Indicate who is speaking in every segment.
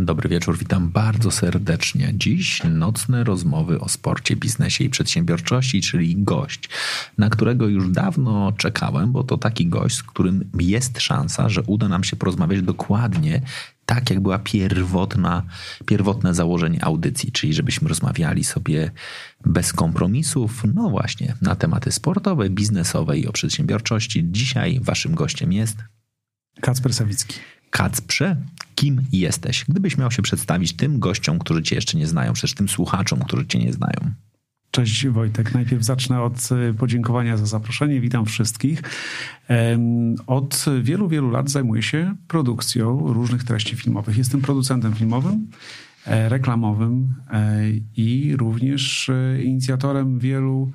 Speaker 1: Dobry wieczór, witam bardzo serdecznie. Dziś nocne rozmowy o sporcie, biznesie i przedsiębiorczości, czyli gość, na którego już dawno czekałem, bo to taki gość, z którym jest szansa, że uda nam się porozmawiać dokładnie tak, jak była pierwotna, pierwotne założenie audycji, czyli żebyśmy rozmawiali sobie bez kompromisów, no właśnie, na tematy sportowe, biznesowe i o przedsiębiorczości. Dzisiaj waszym gościem jest
Speaker 2: Kacper Sawicki.
Speaker 1: Kacprze, kim jesteś? Gdybyś miał się przedstawić tym gościom, którzy cię jeszcze nie znają, przecież tym słuchaczom, którzy cię nie znają.
Speaker 2: Cześć Wojtek. Najpierw zacznę od y, podziękowania za zaproszenie. Witam wszystkich. Od wielu, wielu lat zajmuję się produkcją różnych treści filmowych. Jestem producentem filmowym, e, reklamowym e, i również e, inicjatorem wielu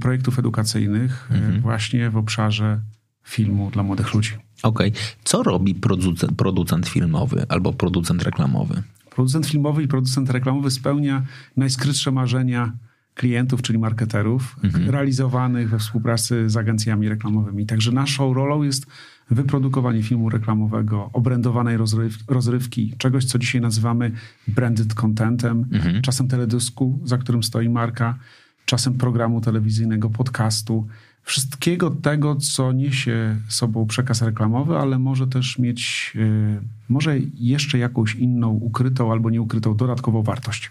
Speaker 2: projektów edukacyjnych mhm. właśnie w obszarze filmu dla młodych ludzi.
Speaker 1: Okej. Okay. Co robi producent, producent filmowy albo producent reklamowy?
Speaker 2: Producent filmowy i producent reklamowy spełnia najskrytsze marzenia klientów, czyli marketerów, mhm. realizowanych we współpracy z agencjami reklamowymi. Także naszą rolą jest wyprodukowanie filmu reklamowego, obrędowanej rozryw, rozrywki, czegoś, co dzisiaj nazywamy branded contentem, mhm. czasem teledysku, za którym stoi marka, czasem programu telewizyjnego, podcastu wszystkiego tego, co niesie sobą przekaz reklamowy, ale może też mieć, y, może jeszcze jakąś inną ukrytą albo nieukrytą dodatkową wartość.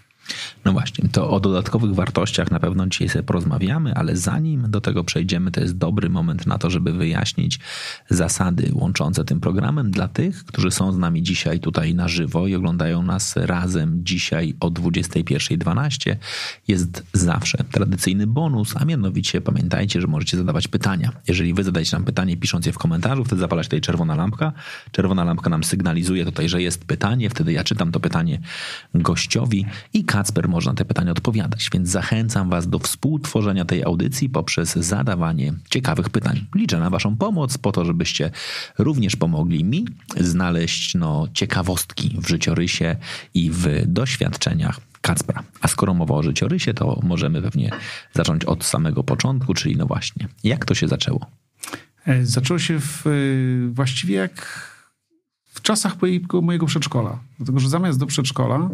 Speaker 1: No właśnie, to o dodatkowych wartościach na pewno dzisiaj sobie porozmawiamy, ale zanim do tego przejdziemy, to jest dobry moment na to, żeby wyjaśnić zasady łączące tym programem dla tych, którzy są z nami dzisiaj tutaj na żywo i oglądają nas razem dzisiaj o 21.12. Jest zawsze tradycyjny bonus, a mianowicie pamiętajcie, że możecie zadawać pytania. Jeżeli wy zadajecie nam pytanie, pisząc je w komentarzu, wtedy zapala się tutaj czerwona lampka. Czerwona lampka nam sygnalizuje tutaj, że jest pytanie, wtedy ja czytam to pytanie gościowi i Kacper może na te pytania odpowiadać, więc zachęcam Was do współtworzenia tej audycji poprzez zadawanie ciekawych pytań. Liczę na Waszą pomoc po to, żebyście również pomogli mi znaleźć no, ciekawostki w życiorysie i w doświadczeniach Kacpra. A skoro mowa o życiorysie, to możemy pewnie zacząć od samego początku, czyli no właśnie, jak to się zaczęło?
Speaker 2: E, zaczęło się w, e, właściwie jak w czasach mojego przedszkola. Dlatego, że zamiast do przedszkola,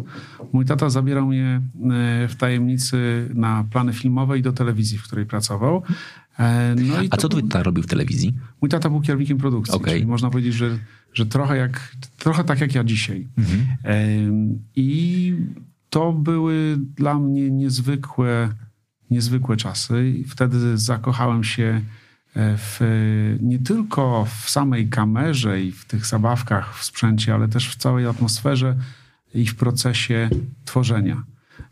Speaker 2: mój tata zabierał mnie e, w tajemnicy na plany filmowe i do telewizji, w której pracował.
Speaker 1: E, no A co twój tata robił w telewizji?
Speaker 2: Mój tata był kierownikiem produkcji, okay. czyli można powiedzieć, że, że trochę, jak, trochę tak jak ja dzisiaj. Mhm. I to były dla mnie niezwykłe, niezwykłe czasy. Wtedy zakochałem się w, nie tylko w samej kamerze i w tych zabawkach w sprzęcie, ale też w całej atmosferze i w procesie tworzenia.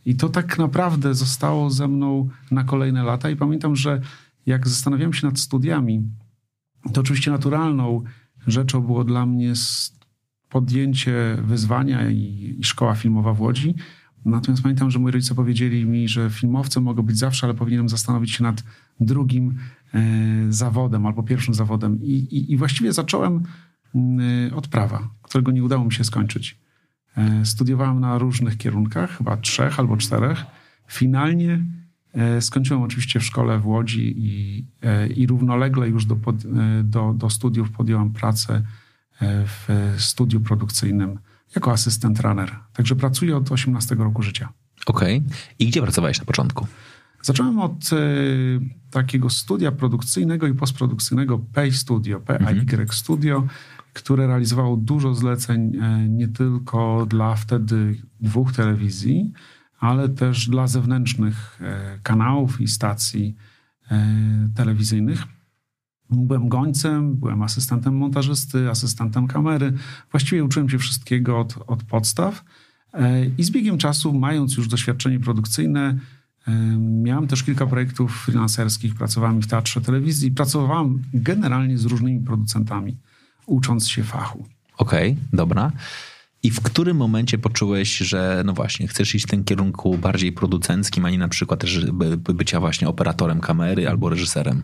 Speaker 2: I to tak naprawdę zostało ze mną na kolejne lata. I pamiętam, że jak zastanawiałem się nad studiami, to oczywiście naturalną rzeczą było dla mnie podjęcie wyzwania i, i szkoła filmowa w Łodzi. Natomiast pamiętam, że moi rodzice powiedzieli mi, że filmowcem mogą być zawsze, ale powinienem zastanowić się nad drugim zawodem albo pierwszym zawodem. I, i, i właściwie zacząłem mm, od prawa, którego nie udało mi się skończyć. E, studiowałem na różnych kierunkach, chyba trzech albo czterech. Finalnie skończyłem oczywiście w szkole w Łodzi i, i równolegle już do, do, do studiów podjąłem pracę w studiu produkcyjnym jako asystent runner. Także pracuję od 18 roku życia.
Speaker 1: Okej. Okay. I gdzie pracowałeś na początku?
Speaker 2: Zacząłem od y, takiego studia produkcyjnego i postprodukcyjnego Pay Studio, PAY mhm. Studio, które realizowało dużo zleceń y, nie tylko dla wtedy dwóch telewizji, ale też dla zewnętrznych y, kanałów i stacji telewizyjnych. Byłem gońcem, byłem asystentem montażysty, asystentem kamery. Właściwie uczyłem się wszystkiego od, od podstaw. I z biegiem czasu, mając już doświadczenie produkcyjne, Miałem też kilka projektów freelancerskich, pracowałem w teatrze telewizji, pracowałem generalnie z różnymi producentami, ucząc się fachu.
Speaker 1: Okej, okay, dobra. I w którym momencie poczułeś, że no właśnie, chcesz iść w tym kierunku bardziej producenckim, a nie na przykład też bycia właśnie operatorem kamery albo reżyserem?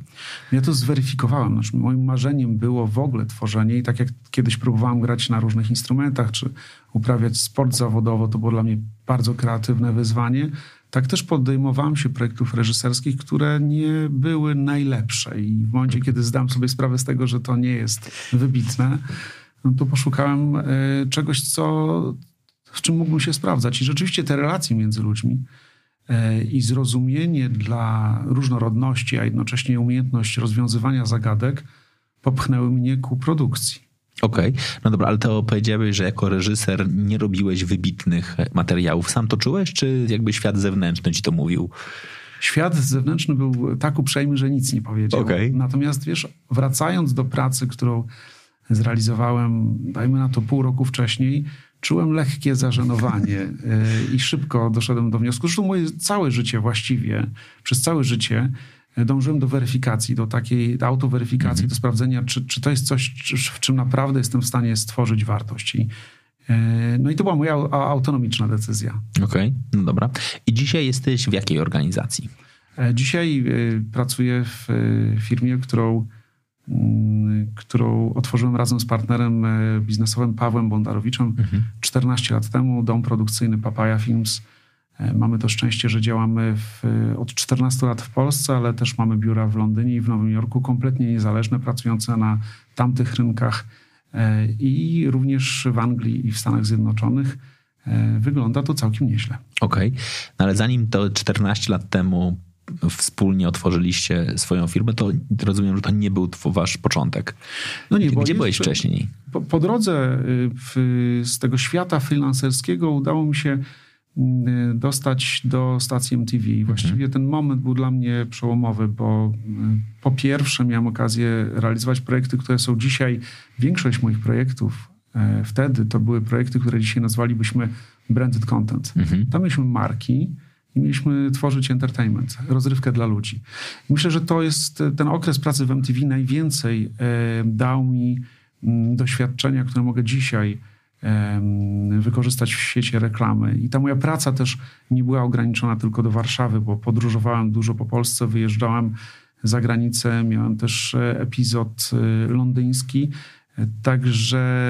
Speaker 2: Ja to zweryfikowałem. Znaczy, moim marzeniem było w ogóle tworzenie i tak jak kiedyś próbowałem grać na różnych instrumentach, czy uprawiać sport zawodowo, to było dla mnie bardzo kreatywne wyzwanie. Tak też podejmowałem się projektów reżyserskich, które nie były najlepsze i w momencie, kiedy zdam sobie sprawę z tego, że to nie jest wybitne, no to poszukałem e, czegoś, co, w czym mógłbym się sprawdzać. I rzeczywiście te relacje między ludźmi e, i zrozumienie dla różnorodności, a jednocześnie umiejętność rozwiązywania zagadek popchnęły mnie ku produkcji.
Speaker 1: Okej, okay. no dobra, ale to powiedziałeś, że jako reżyser nie robiłeś wybitnych materiałów. Sam to czułeś, czy jakby świat zewnętrzny ci to mówił?
Speaker 2: Świat zewnętrzny był tak uprzejmy, że nic nie powiedział. Okay. Natomiast wiesz, wracając do pracy, którą zrealizowałem, dajmy na to pół roku wcześniej, czułem lekkie zażenowanie e, i szybko doszedłem do wniosku, że moje całe życie właściwie, przez całe życie dążyłem do weryfikacji, do takiej do autoweryfikacji, mm -hmm. do sprawdzenia, czy, czy to jest coś, w czym naprawdę jestem w stanie stworzyć wartość. I, e, no i to była moja autonomiczna decyzja.
Speaker 1: Okej, okay, no dobra. I dzisiaj jesteś w jakiej organizacji?
Speaker 2: Dzisiaj pracuję w firmie, którą Mm, którą otworzyłem razem z partnerem e, biznesowym Pawłem Bondarowiczem mhm. 14 lat temu. Dom produkcyjny Papaya Films. E, mamy to szczęście, że działamy w, od 14 lat w Polsce, ale też mamy biura w Londynie i w Nowym Jorku, kompletnie niezależne, pracujące na tamtych rynkach e, i również w Anglii i w Stanach Zjednoczonych. Wygląda to całkiem nieźle.
Speaker 1: Okej, okay. no ale zanim to 14 lat temu wspólnie otworzyliście swoją firmę, to rozumiem, że to nie był wasz początek. No nie, Gdzie byłeś wcześniej?
Speaker 2: Po, po drodze y, w, z tego świata freelancerskiego udało mi się dostać do stacji MTV. Mhm. Właściwie ten moment był dla mnie przełomowy, bo y, po pierwsze miałem okazję realizować projekty, które są dzisiaj, większość moich projektów wtedy to były projekty, które dzisiaj nazwalibyśmy branded content. Mhm. Tam mieliśmy marki, i mieliśmy tworzyć entertainment, rozrywkę dla ludzi. Myślę, że to jest ten okres pracy w MTV najwięcej e, dał mi mm, doświadczenia, które mogę dzisiaj wykorzystać w świecie reklamy. I ta moja praca też nie była ograniczona tylko do Warszawy, bo podróżowałem dużo po Polsce, wyjeżdżałem za granicę, miałem też e, epizod e, londyński. Także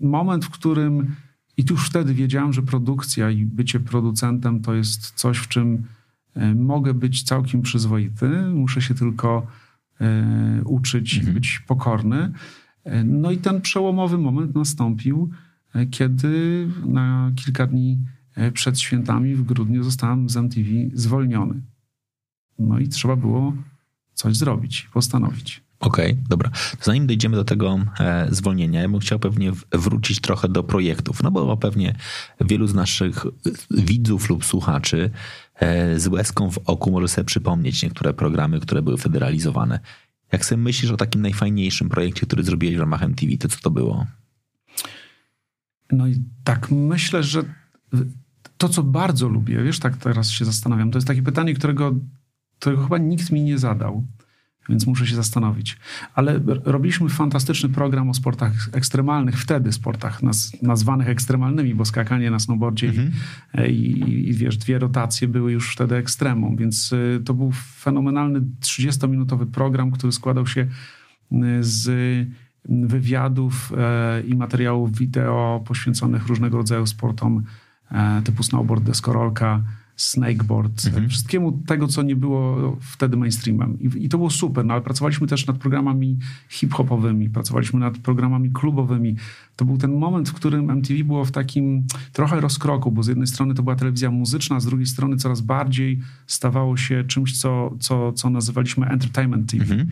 Speaker 2: moment, w którym i już wtedy wiedziałem, że produkcja i bycie producentem to jest coś, w czym e, mogę być całkiem przyzwoity. Muszę się tylko uczyć mhm. być pokorny. No i ten przełomowy moment nastąpił, kiedy na kilka dni przed świętami w grudniu zostałem z MTV zwolniony. No i trzeba było coś zrobić, postanowić.
Speaker 1: Okej, okay, dobra. Zanim dojdziemy do tego e, zwolnienia, ja bym chciał pewnie wrócić trochę do projektów, no bo pewnie wielu z naszych widzów lub słuchaczy e, z łezką w oku może sobie przypomnieć niektóre programy, które były wtedy realizowane. Jak sobie myślisz o takim najfajniejszym projekcie, który zrobiłeś w ramach MTV, to co to było?
Speaker 2: No i tak myślę, że to, co bardzo lubię, wiesz, tak teraz się zastanawiam, to jest takie pytanie, którego, którego chyba nikt mi nie zadał więc muszę się zastanowić. Ale robiliśmy fantastyczny program o sportach ekstremalnych, wtedy sportach naz, nazwanych ekstremalnymi, bo skakanie na snowboardzie mhm. i, i, i, wiesz, dwie rotacje były już wtedy ekstremum, więc y, to był fenomenalny 30-minutowy program, który składał się y, z wywiadów e, i materiałów wideo poświęconych różnego rodzaju sportom e, typu snowboard, deskorolka, snakeboard, mhm. wszystkiemu tego, co nie było wtedy mainstreamem. I, I, to było super, no ale pracowaliśmy też nad programami hip-hopowymi, pracowaliśmy nad programami klubowymi. To był ten moment, w którym MTV było w takim trochę rozkroku, bo z jednej strony to była telewizja muzyczna, z drugiej strony coraz bardziej stawało się czymś, co, co, co nazywaliśmy entertainment TV. Mhm.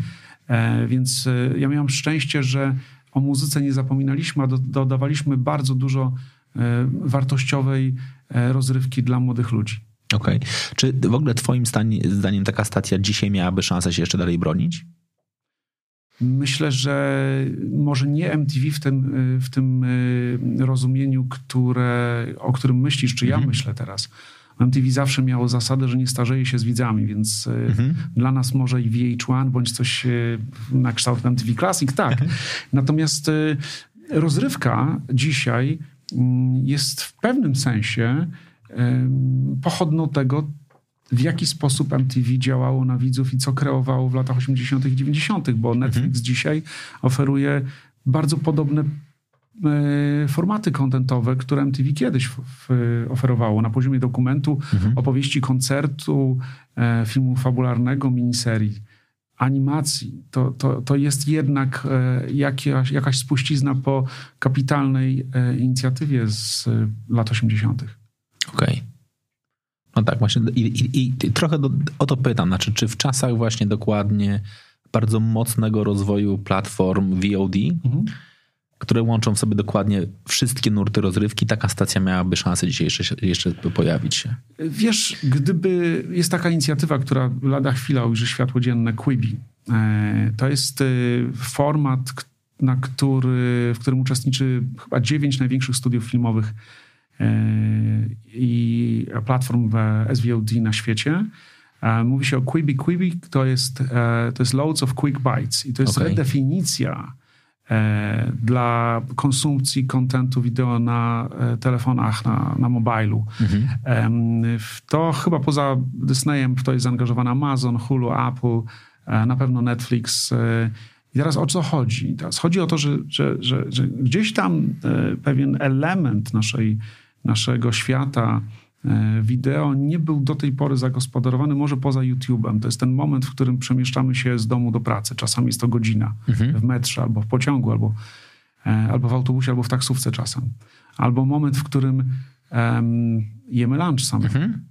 Speaker 2: E, więc e, ja miałem szczęście, że o muzyce nie zapominaliśmy, a do, dodawaliśmy bardzo dużo e, wartościowej rozrywki dla młodych ludzi.
Speaker 1: Okej. Okay. Czy w ogóle twoim zdaniem taka stacja dzisiaj miałaby szansę się jeszcze dalej bronić?
Speaker 2: Myślę, że może nie MTV w tym, w tym rozumieniu, które, o którym myślisz, czy ja mhm. myślę teraz. MTV zawsze miało zasadę, że nie starzeje się z widzami, więc y, mhm. dla nas może i VH1 bądź coś y, na kształt MTV Classic, tak. Mhm. Natomiast rozrywka dzisiaj mm, jest w pewnym sensie pochodną tego, w jaki sposób MTV działało na widzów i co kreowało w latach 80. i 90., bo Netflix mhm. dzisiaj oferuje bardzo podobne e, formaty kontentowe, które MTV kiedyś oferowało na poziomie dokumentu, mhm. opowieści, koncertu, e, filmu fabularnego, miniserii, animacji. To, to, to jest jednak e, jakaś, jakaś spuścizna po kapitalnej inicjatywie z lat 80.
Speaker 1: Okej. Okay. No tak, właśnie. I, i, i trochę do, o to pytam. Znaczy, czy w czasach właśnie dokładnie bardzo mocnego rozwoju platform VOD, mhm. Które łączą w sobie dokładnie wszystkie nurty rozrywki, taka stacja miałaby szansę dzisiaj jeszcze, jeszcze pojawić się?
Speaker 2: Wiesz, gdyby jest taka inicjatywa, która lada chwila ujrzy światło dzienne, Quibi. E, to jest e, format, na który, w którym uczestniczy chyba dziewięć największych studiów filmowych i platform SVOD na świecie. E, mówi się o Quibi. Quibi to jest, e, to jest loads of quick bytes i to jest okay. redefinicja e, dla konsumpcji kontentu wideo na telefonach, na, na mobilu. Mhm. To chyba poza Disneyem w to jest zaangażowany Amazon, Hulu, Apple, na pewno Netflix. I teraz o co chodzi? Teraz chodzi o to, że, że, że, że gdzieś tam pewien element naszej naszego świata e, wideo nie był do tej pory zagospodarowany, może poza YouTube'em. To jest ten moment, w którym przemieszczamy się z domu do pracy. Czasami jest to godzina mhm. w metrze, albo w pociągu, albo, e, albo w autobusie, albo w taksówce czasem. Albo moment, w którym um, jemy lunch sami. Mhm.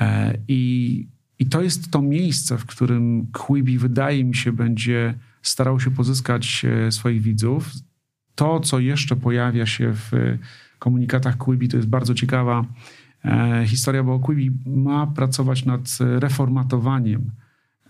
Speaker 2: E, I, I to jest to miejsce, w którym Quibi wydaje mi się będzie starał się pozyskać swoich widzów. To, co jeszcze pojawia się w komunikatach Quibi. To jest bardzo ciekawa e, historia, bo Quibi ma pracować nad reformatowaniem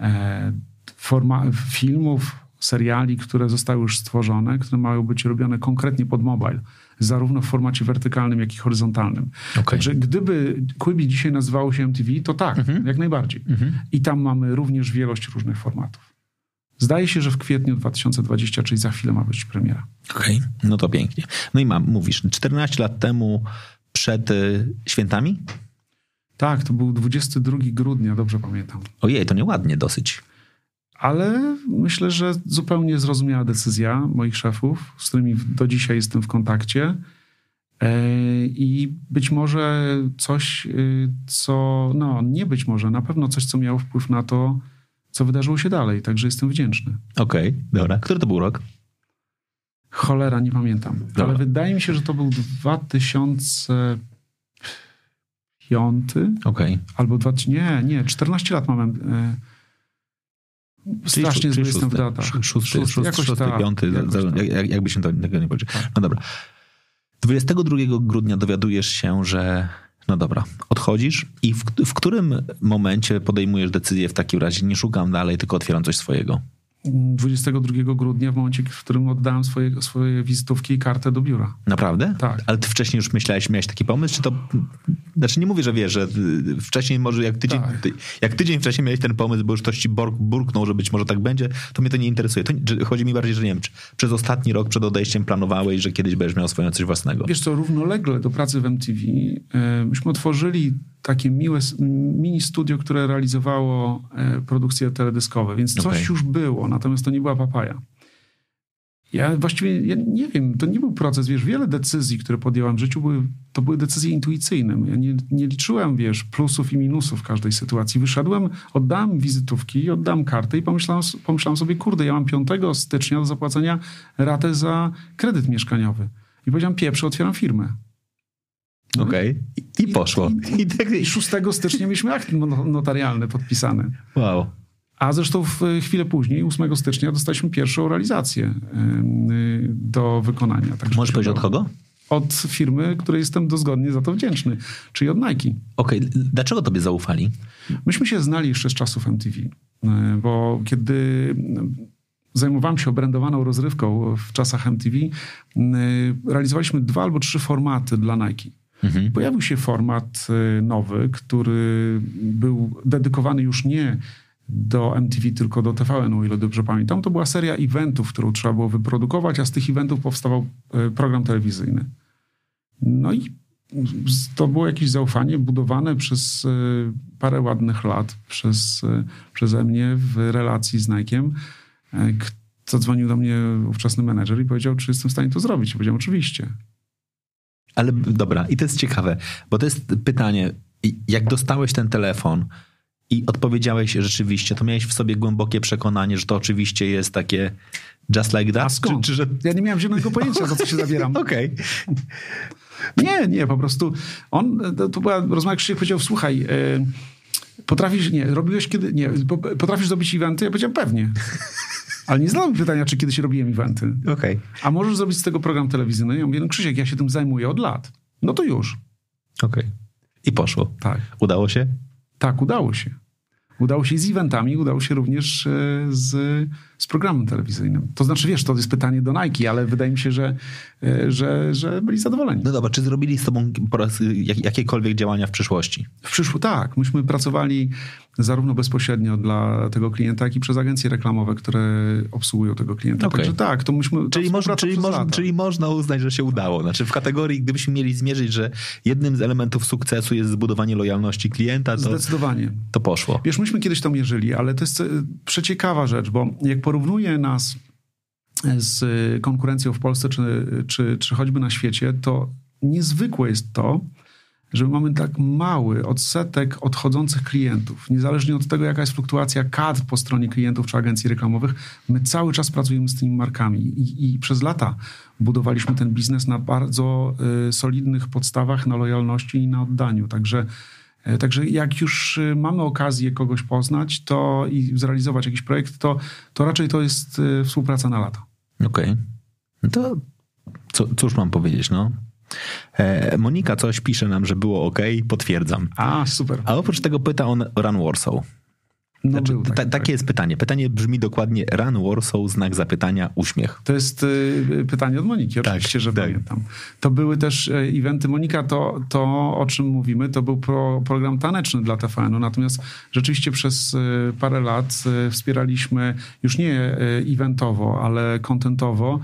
Speaker 2: e, forma, filmów, seriali, które zostały już stworzone, które mają być robione konkretnie pod mobile, zarówno w formacie wertykalnym, jak i horyzontalnym. Okay. Także gdyby Quibi dzisiaj nazywało się MTV, to tak, mhm. jak najbardziej. Mhm. I tam mamy również wielość różnych formatów. Zdaje się, że w kwietniu 2020, czyli za chwilę ma być premiera.
Speaker 1: Okej, okay. no to pięknie. No i mam, mówisz, 14 lat temu przed y, świętami?
Speaker 2: Tak, to był 22 grudnia, dobrze pamiętam.
Speaker 1: Ojej, to nieładnie dosyć.
Speaker 2: Ale myślę, że zupełnie zrozumiała decyzja moich szefów, z którymi do dzisiaj jestem w kontakcie. E, I być może coś, y, co, no nie być może, na pewno coś, co miało wpływ na to, co wydarzyło się dalej, także jestem wdzięczny.
Speaker 1: Okej, okay, dobra. Który to był rok?
Speaker 2: Cholera, nie pamiętam. Dobra. Ale wydaje mi się, że to był 2005.
Speaker 1: Okej. Okay.
Speaker 2: Albo 20, nie, nie, 14 lat mam. E, strasznie zły jestem w datach.
Speaker 1: Szósty, szósty, szósty, szósty tak, piąty, jak, jak, jakby się to tego nie powiedział. No dobra. 22 grudnia dowiadujesz się, że no dobra, odchodzisz i w, w którym momencie podejmujesz decyzję w takim razie, nie szukam dalej, tylko otwieram coś swojego?
Speaker 2: 22 grudnia, w momencie, w którym oddałem swoje, swoje wizytówki i kartę do biura.
Speaker 1: Naprawdę?
Speaker 2: Tak.
Speaker 1: Ale ty wcześniej już myślałeś, miałeś taki pomysł, czy to... Znaczy nie mówię, że wiesz, że wcześniej może jak tydzień, tak. ty, jak tydzień wcześniej miałeś ten pomysł, bo już ktoś ci burknął, że być może tak będzie, to mnie to nie interesuje. To, chodzi mi bardziej, że nie wiem, czy przez ostatni rok przed odejściem planowałeś, że kiedyś będziesz miał swoje coś własnego.
Speaker 2: Wiesz co, równolegle do pracy w MTV e, myśmy otworzyli takie miłe mini studio, które realizowało e, produkcje teledyskowe, więc coś okay. już było, natomiast to nie była papaja. Ja właściwie ja nie wiem, to nie był proces, wiesz, wiele decyzji, które podjąłem w życiu, były, to były decyzje intuicyjne. Ja nie, nie liczyłem, wiesz, plusów i minusów w każdej sytuacji. Wyszedłem, oddałem wizytówki, oddałem kartę i pomyślałem, pomyślałem sobie, kurde, ja mam 5 stycznia do zapłacenia ratę za kredyt mieszkaniowy. I powiedziałem, pierwszy otwieram firmę.
Speaker 1: Okej. Okay. I, I, poszło.
Speaker 2: I, i, I 6 stycznia mieliśmy akt notarialny podpisany.
Speaker 1: Wow.
Speaker 2: A zresztą w chwilę później, 8 stycznia, dostaliśmy pierwszą realizację do wykonania.
Speaker 1: Także Możesz powiedzieć od kogo?
Speaker 2: Od firmy, której jestem dozgodnie za to wdzięczny, czyli od Nike.
Speaker 1: Okej, okay. dlaczego tobie zaufali?
Speaker 2: Myśmy się znali jeszcze z czasów MTV, bo kiedy zajmowałem się obrędowaną rozrywką w czasach MTV, realizowaliśmy dwa albo trzy formaty dla Nike. Mhm. Pojawił się format y, nowy, który był dedykowany już nie do MTV, tylko do TVN, o ile dobrze pamiętam. To była seria eventów, którą trzeba było wyprodukować, a z tych eventów powstawał y, program telewizyjny. No i to było jakieś zaufanie budowane przez parę ładnych lat przez, przeze mnie w relacji z Nike'em. Zadzwonił do mnie ówczesny menedżer i powiedział, czy jestem w stanie to zrobić. Ja powiedziałem, oczywiście.
Speaker 1: Ale dobra, i to jest ciekawe, bo to jest pytanie, jak dostałeś ten telefon i odpowiedziałeś rzeczywiście, to miałeś w sobie głębokie przekonanie, że to oczywiście jest takie just like that?
Speaker 2: Czy, czy, że... Ja nie miałem zielonego pojęcia, za co się zabieram.
Speaker 1: Okej. Okay.
Speaker 2: Nie, nie, po prostu on, to była rozmowa, Krzysiek powiedział, słuchaj, yy, potrafisz, nie, robiłeś kiedy, nie, potrafisz zrobić eventy? Ja powiedziałem, pewnie. Ale nie zadałem pytania, czy kiedyś robiłem eventy.
Speaker 1: Okay.
Speaker 2: A możesz zrobić z tego program telewizyjny? Ja mówię, no Krzysiek, ja się tym zajmuję od lat. No to już.
Speaker 1: Okej. Okay. I poszło.
Speaker 2: Tak.
Speaker 1: Udało się?
Speaker 2: Tak, udało się. Udało się z eventami, udało się również e, z, z programem telewizyjnym. To znaczy, wiesz, to jest pytanie do Nike, ale wydaje mi się, że, e, że, że byli zadowoleni.
Speaker 1: No dobra, czy zrobili z tobą po raz, jakiekolwiek działania w przyszłości?
Speaker 2: W przyszłości, tak. Myśmy pracowali zarówno bezpośrednio dla tego klienta, jak i przez agencje reklamowe, które obsługują tego klienta. Okay. Także tak, to myśmy...
Speaker 1: Czyli, moż, czyli, moż, czyli można uznać, że się udało. Znaczy w kategorii, gdybyśmy mieli zmierzyć, że jednym z elementów sukcesu jest zbudowanie lojalności klienta, to...
Speaker 2: Zdecydowanie.
Speaker 1: To poszło.
Speaker 2: Wiesz, myśmy kiedyś to mierzyli, ale to jest e, przeciekawa rzecz, bo jak porównuję nas z konkurencją w Polsce, czy, czy, czy choćby na świecie, to niezwykłe jest to, że mamy tak mały odsetek odchodzących klientów. Niezależnie od tego, jaka jest fluktuacja kadr po stronie klientów czy agencji reklamowych, my cały czas pracujemy z tymi markami i, i przez lata budowaliśmy ten biznes na bardzo y, solidnych podstawach, na lojalności i na oddaniu. Także Także jak już y, mamy okazję kogoś poznać to i zrealizować jakiś projekt, to, to raczej to jest y, współpraca na lata.
Speaker 1: Okej. Okay. No to co, cóż mam powiedzieć, no? E, Monika coś pisze nam, że było ok, potwierdzam.
Speaker 2: A, super.
Speaker 1: A oprócz tego pyta on Run Warsaw. No znaczy, tak, ta, takie tak. jest pytanie. Pytanie brzmi dokładnie Run Warsaw, znak zapytania, uśmiech.
Speaker 2: To jest y, pytanie od Moniki, tak, oczywiście, że tak. pamiętam. To były też y, eventy. Monika, to, to o czym mówimy, to był pro, program taneczny dla TVN-u, natomiast rzeczywiście przez y, parę lat y, wspieraliśmy już nie y, eventowo, ale kontentowo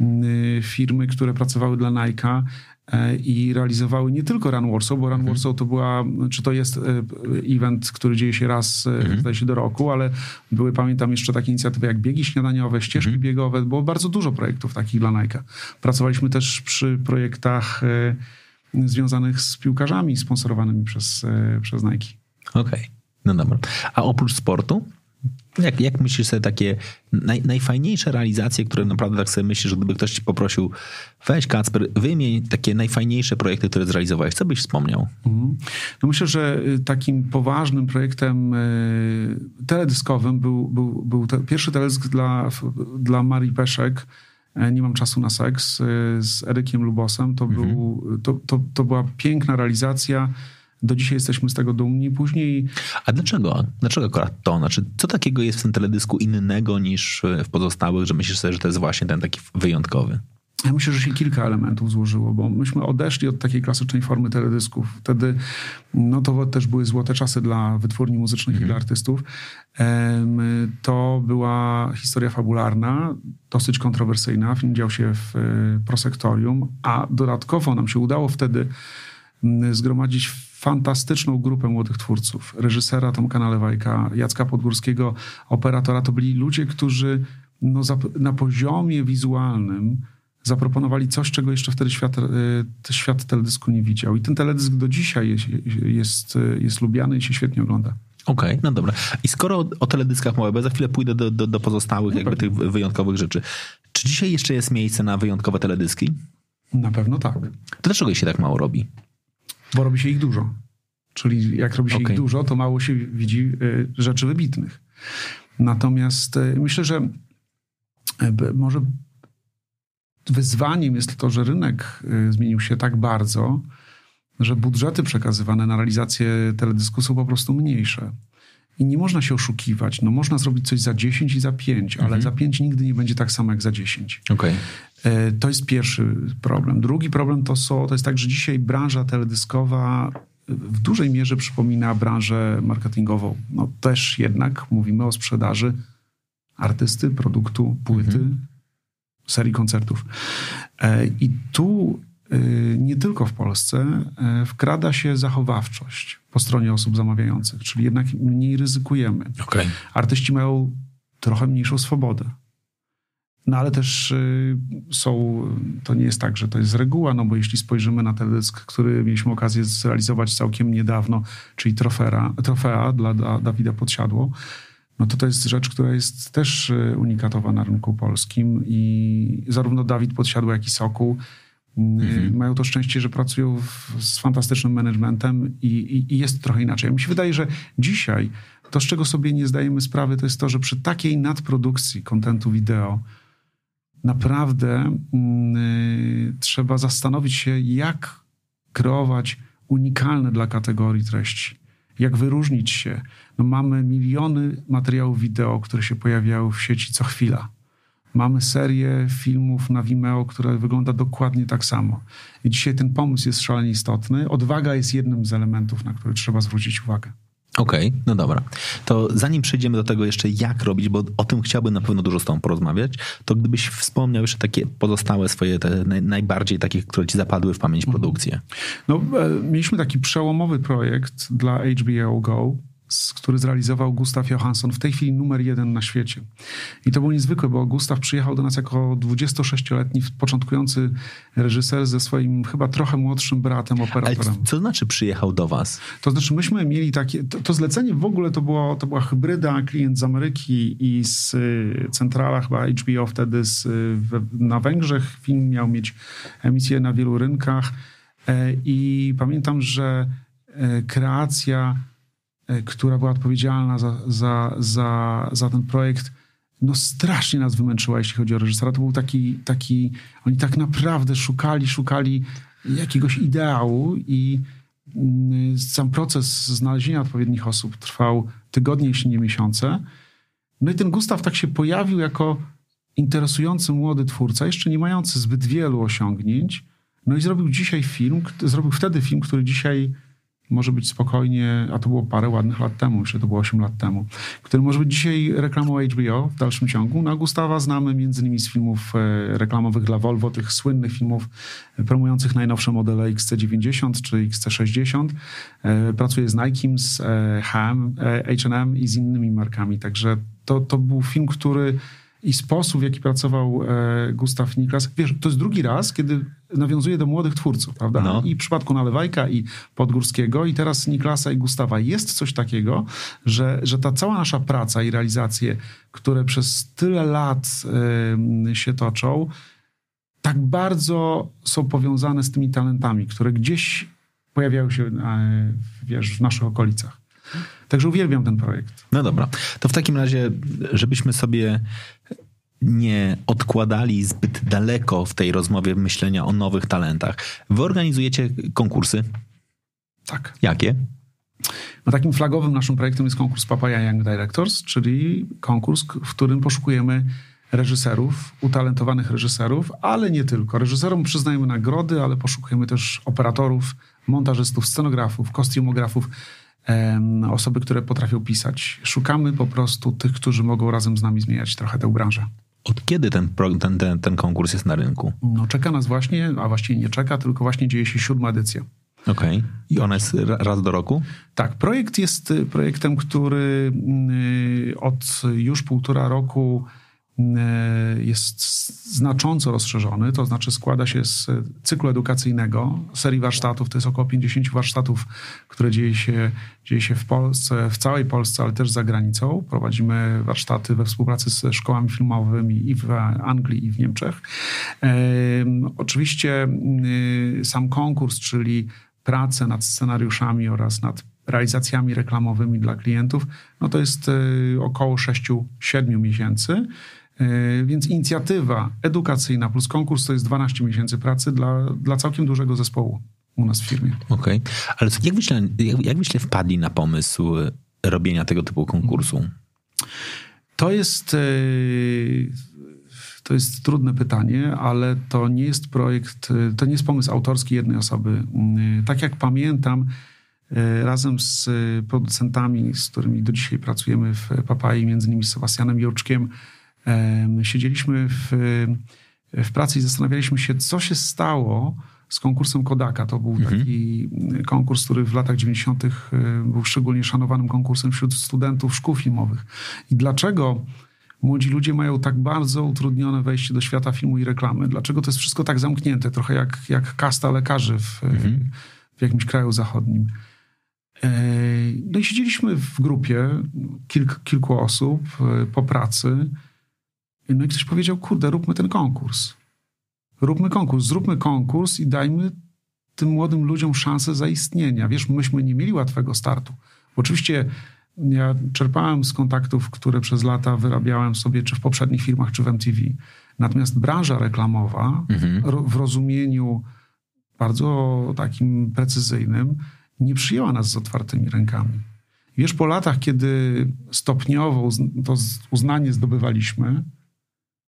Speaker 2: y, firmy, które pracowały dla Nike'a E, i realizowały nie tylko Run Warsaw, bo Run mhm. Warsaw to była, czy to jest e, event, który dzieje się raz, e, mhm. zdaje się, do roku, ale były, pamiętam, jeszcze takie inicjatywy jak biegi śniadaniowe, ścieżki mhm. biegowe, było bardzo dużo projektów takich dla Nike. Pracowaliśmy też przy projektach związanych z piłkarzami sponsorowanymi przez, przez Nike.
Speaker 1: Okej, okay. no dobra. A oprócz sportu? Jak, jak myślisz sobie takie naj, najfajniejsze realizacje, które naprawdę tak sobie myślisz, że gdyby ktoś ci poprosił, weź Kacper, wymień takie najfajniejsze projekty, które zrealizowałeś, co byś wspomniał? Mhm.
Speaker 2: No myślę, że y, takim poważnym projektem y, teledyskowym był, był, był te, pierwszy teledysk dla, dla Marii Peszek, e, nie mam czasu na seks, y, z Erykiem Lubosem. To, mhm. był, to, to, to była piękna realizacja do dzisiaj jesteśmy z tego dumni. Później.
Speaker 1: A dlaczego? Dlaczego akurat to? Znaczy, co takiego jest w tym teledysku innego niż w pozostałych, że myślisz sobie, że to jest właśnie ten taki wyjątkowy?
Speaker 2: Ja myślę, że się kilka elementów złożyło, bo myśmy odeszli od takiej klasycznej formy teledysków. Wtedy no to też były złote czasy dla wytwórni muzycznych mm. i dla mhm. artystów. To była historia fabularna, dosyć kontrowersyjna. Film dział się w e, prosektorium, a dodatkowo nam się udało wtedy zgromadzić fantastyczną grupę młodych twórców. Reżysera Tomka Nalewajka, Jacka Podgórskiego, operatora. To byli ludzie, którzy no, na poziomie wizualnym zaproponowali coś, czego jeszcze wtedy świat, e, świat teledysku nie widział. I ten teledysk do dzisiaj jest, jest, jest lubiany i się świetnie ogląda.
Speaker 1: Okej, okay, no dobra. I skoro o, o teledyskach mowa, bo za chwilę pójdę do, do, do pozostałych no jakby tych wyjątkowych rzeczy. Czy dzisiaj jeszcze jest miejsce na wyjątkowe teledyski?
Speaker 2: Na pewno tak.
Speaker 1: To dlaczego się tak mało robi?
Speaker 2: Bo robi się ich dużo. Czyli jak robi się okay. ich dużo, to mało się widzi y, rzeczy wybitnych. Natomiast y, myślę, że y, może wyzwaniem jest to, że rynek zmienił się tak bardzo, że budżety przekazywane na realizację teledysku są po prostu mniejsze. I nie można się oszukiwać. No można zrobić coś za 10 i za 5, mhm. ale za 5 nigdy nie będzie tak samo jak za 10.
Speaker 1: Okay.
Speaker 2: E, to jest pierwszy problem. Drugi problem to, są, to jest tak, że dzisiaj branża teledyskowa w dużej mierze przypomina branżę marketingową. No też jednak mówimy o sprzedaży artysty, produktu, płyty, mhm. serii koncertów. E, I tu nie tylko w Polsce, y, wkrada się zachowawczość po stronie osób zamawiających, czyli jednak mniej ryzykujemy.
Speaker 1: Okay.
Speaker 2: Artyści mają trochę mniejszą swobodę. No ale też y, są, to nie jest tak, że to jest reguła, no bo jeśli spojrzymy na teledysk, który mieliśmy okazję zrealizować całkiem niedawno, czyli trofera, trofea dla Dawida Podsiadło, no to to jest rzecz, która jest też y, unikatowa na rynku polskim i zarówno Dawid Podsiadło, jak i Sokół y, mhm. mają to szczęście, że pracują w, z fantastycznym managementem i, i, i, jest trochę inaczej. Mi się wydaje, że dzisiaj to, z czego sobie nie zdajemy sprawy, to jest to, że przy takiej nadprodukcji kontentu wideo naprawdę yy, trzeba zastanowić się, jak kreować unikalne dla kategorii treści jak wyróżnić się. No mamy miliony materiałów wideo, które się pojawiają w sieci co chwila. Mamy serię filmów na Vimeo, która wygląda dokładnie tak samo. I dzisiaj ten pomysł jest szalenie istotny. Odwaga jest jednym z elementów, na który trzeba zwrócić uwagę.
Speaker 1: Okej, okay, no dobra. To zanim przejdziemy do tego jeszcze, jak robić, bo o tym chciałbym na pewno dużo z Tobą porozmawiać, to gdybyś wspomniał jeszcze takie pozostałe swoje, te najbardziej takie, które Ci zapadły w pamięć mhm. produkcje.
Speaker 2: No, e, mieliśmy taki przełomowy projekt dla HBO Go, który zrealizował Gustav Johansson, w tej chwili numer jeden na świecie. I to było niezwykłe, bo Gustav przyjechał do nas jako 26-letni, początkujący reżyser ze swoim chyba trochę młodszym bratem, operatorem.
Speaker 1: Ale co znaczy przyjechał do was?
Speaker 2: To znaczy myśmy mieli takie, to, to zlecenie w ogóle to, było, to była hybryda, klient z Ameryki i z y, centrala chyba HBO wtedy z, na Węgrzech. Film miał mieć emisję na wielu rynkach e, i pamiętam, że e, kreacja która była odpowiedzialna za, za, za, za ten projekt, no strasznie nas wymęczyła, jeśli chodzi o reżysera. To był taki, taki, oni tak naprawdę szukali, szukali jakiegoś ideału i mm, sam proces znalezienia odpowiednich osób trwał tygodnie, jeśli nie miesiące. No i ten Gustaw tak się pojawił jako interesujący młody twórca, jeszcze nie mający zbyt wielu osiągnięć. No i zrobił dzisiaj film, zrobił wtedy film, który dzisiaj może być spokojnie, a to było parę ładnych lat temu, jeszcze to było 8 lat temu, który może być dzisiaj reklamą HBO w dalszym ciągu. No, Gustawa znamy między innymi z filmów e, reklamowych dla Volvo, tych słynnych filmów promujących najnowsze modele XC90 czy XC60. E, pracuje z Nike, z H&M i z innymi markami, także to, to był film, który i sposób, w jaki pracował e, Gustaw Niklas. Wiesz, to jest drugi raz, kiedy nawiązuje do młodych twórców, prawda? No. I w przypadku Nalewajka i Podgórskiego i teraz Niklasa i Gustawa jest coś takiego, że, że ta cała nasza praca i realizacje, które przez tyle lat y, się toczą, tak bardzo są powiązane z tymi talentami, które gdzieś pojawiają się, y, wiesz, w naszych okolicach. Także uwielbiam ten projekt.
Speaker 1: No dobra. To w takim razie, żebyśmy sobie nie odkładali zbyt daleko w tej rozmowie myślenia o nowych talentach. Wy organizujecie konkursy?
Speaker 2: Tak.
Speaker 1: Jakie?
Speaker 2: No takim flagowym naszym projektem jest konkurs Papaya Young Directors, czyli konkurs, w którym poszukujemy reżyserów, utalentowanych reżyserów, ale nie tylko. Reżyserom przyznajemy nagrody, ale poszukujemy też operatorów, montażystów, scenografów, kostiumografów, osoby, które potrafią pisać. Szukamy po prostu tych, którzy mogą razem z nami zmieniać trochę tę branżę.
Speaker 1: Od kiedy ten, ten, ten, ten konkurs jest na rynku?
Speaker 2: No, czeka nas właśnie, a właściwie nie czeka, tylko właśnie dzieje się siódma edycja.
Speaker 1: Okej. Okay. I ona jest raz do roku?
Speaker 2: Tak. Projekt jest y, projektem, który y, od już półtora roku jest znacząco rozszerzony, to znaczy składa się z cyklu edukacyjnego, serii warsztatów, to jest około 50 warsztatów, które dzieje się, dzieje się w Polsce, w całej Polsce, ale też za granicą. Prowadzimy warsztaty we współpracy ze szkołami filmowymi i w Anglii, i w Niemczech. E, oczywiście y, sam konkurs, czyli prace nad scenariuszami oraz nad realizacjami reklamowymi dla klientów, no to jest około 6-7 miesięcy. E, więc inicjatywa edukacyjna plus konkurs to jest 12 miesięcy pracy dla, dla całkiem dużego zespołu u nas w firmie.
Speaker 1: Okej, okay. ale jak wyście, jak, jak wpadli na pomysł robienia tego typu konkursu?
Speaker 2: To jest, e, to jest trudne pytanie, ale to nie jest projekt, e, to nie jest pomysł autorski jednej osoby. Tak jak pamiętam, razem z producentami, z którymi do dzisiaj pracujemy w Papai, między innymi z Sebastianem Jurczkiem, Siedzieliśmy w, w pracy i zastanawialiśmy się, co się stało, z konkursem Kodaka. To był mhm. taki konkurs, który w latach 90. Y, był szczególnie szanowanym konkursem wśród studentów szkół filmowych. I dlaczego młodzi ludzie mają tak bardzo utrudnione wejście do świata filmu i reklamy? Dlaczego to jest wszystko tak zamknięte, trochę jak, jak kasta lekarzy w, mhm. w jakimś kraju zachodnim? No i siedzieliśmy w grupie, kilk, kilku osób e, po pracy. No i ktoś powiedział, kurde, róbmy ten konkurs. Róbmy konkurs, zróbmy konkurs i dajmy tym młodym ludziom szansę zaistnienia. Wiesz, myśmy nie mieli łatwego startu. Oczywiście ja czerpałem z kontaktów, które przez lata wyrabiałem sobie, czy w poprzednich firmach, czy w MTV. Natomiast branża reklamowa mhm. w rozumieniu bardzo takim precyzyjnym nie przyjęła nas z otwartymi rękami. Wiesz, po latach, kiedy stopniowo to uznanie zdobywaliśmy,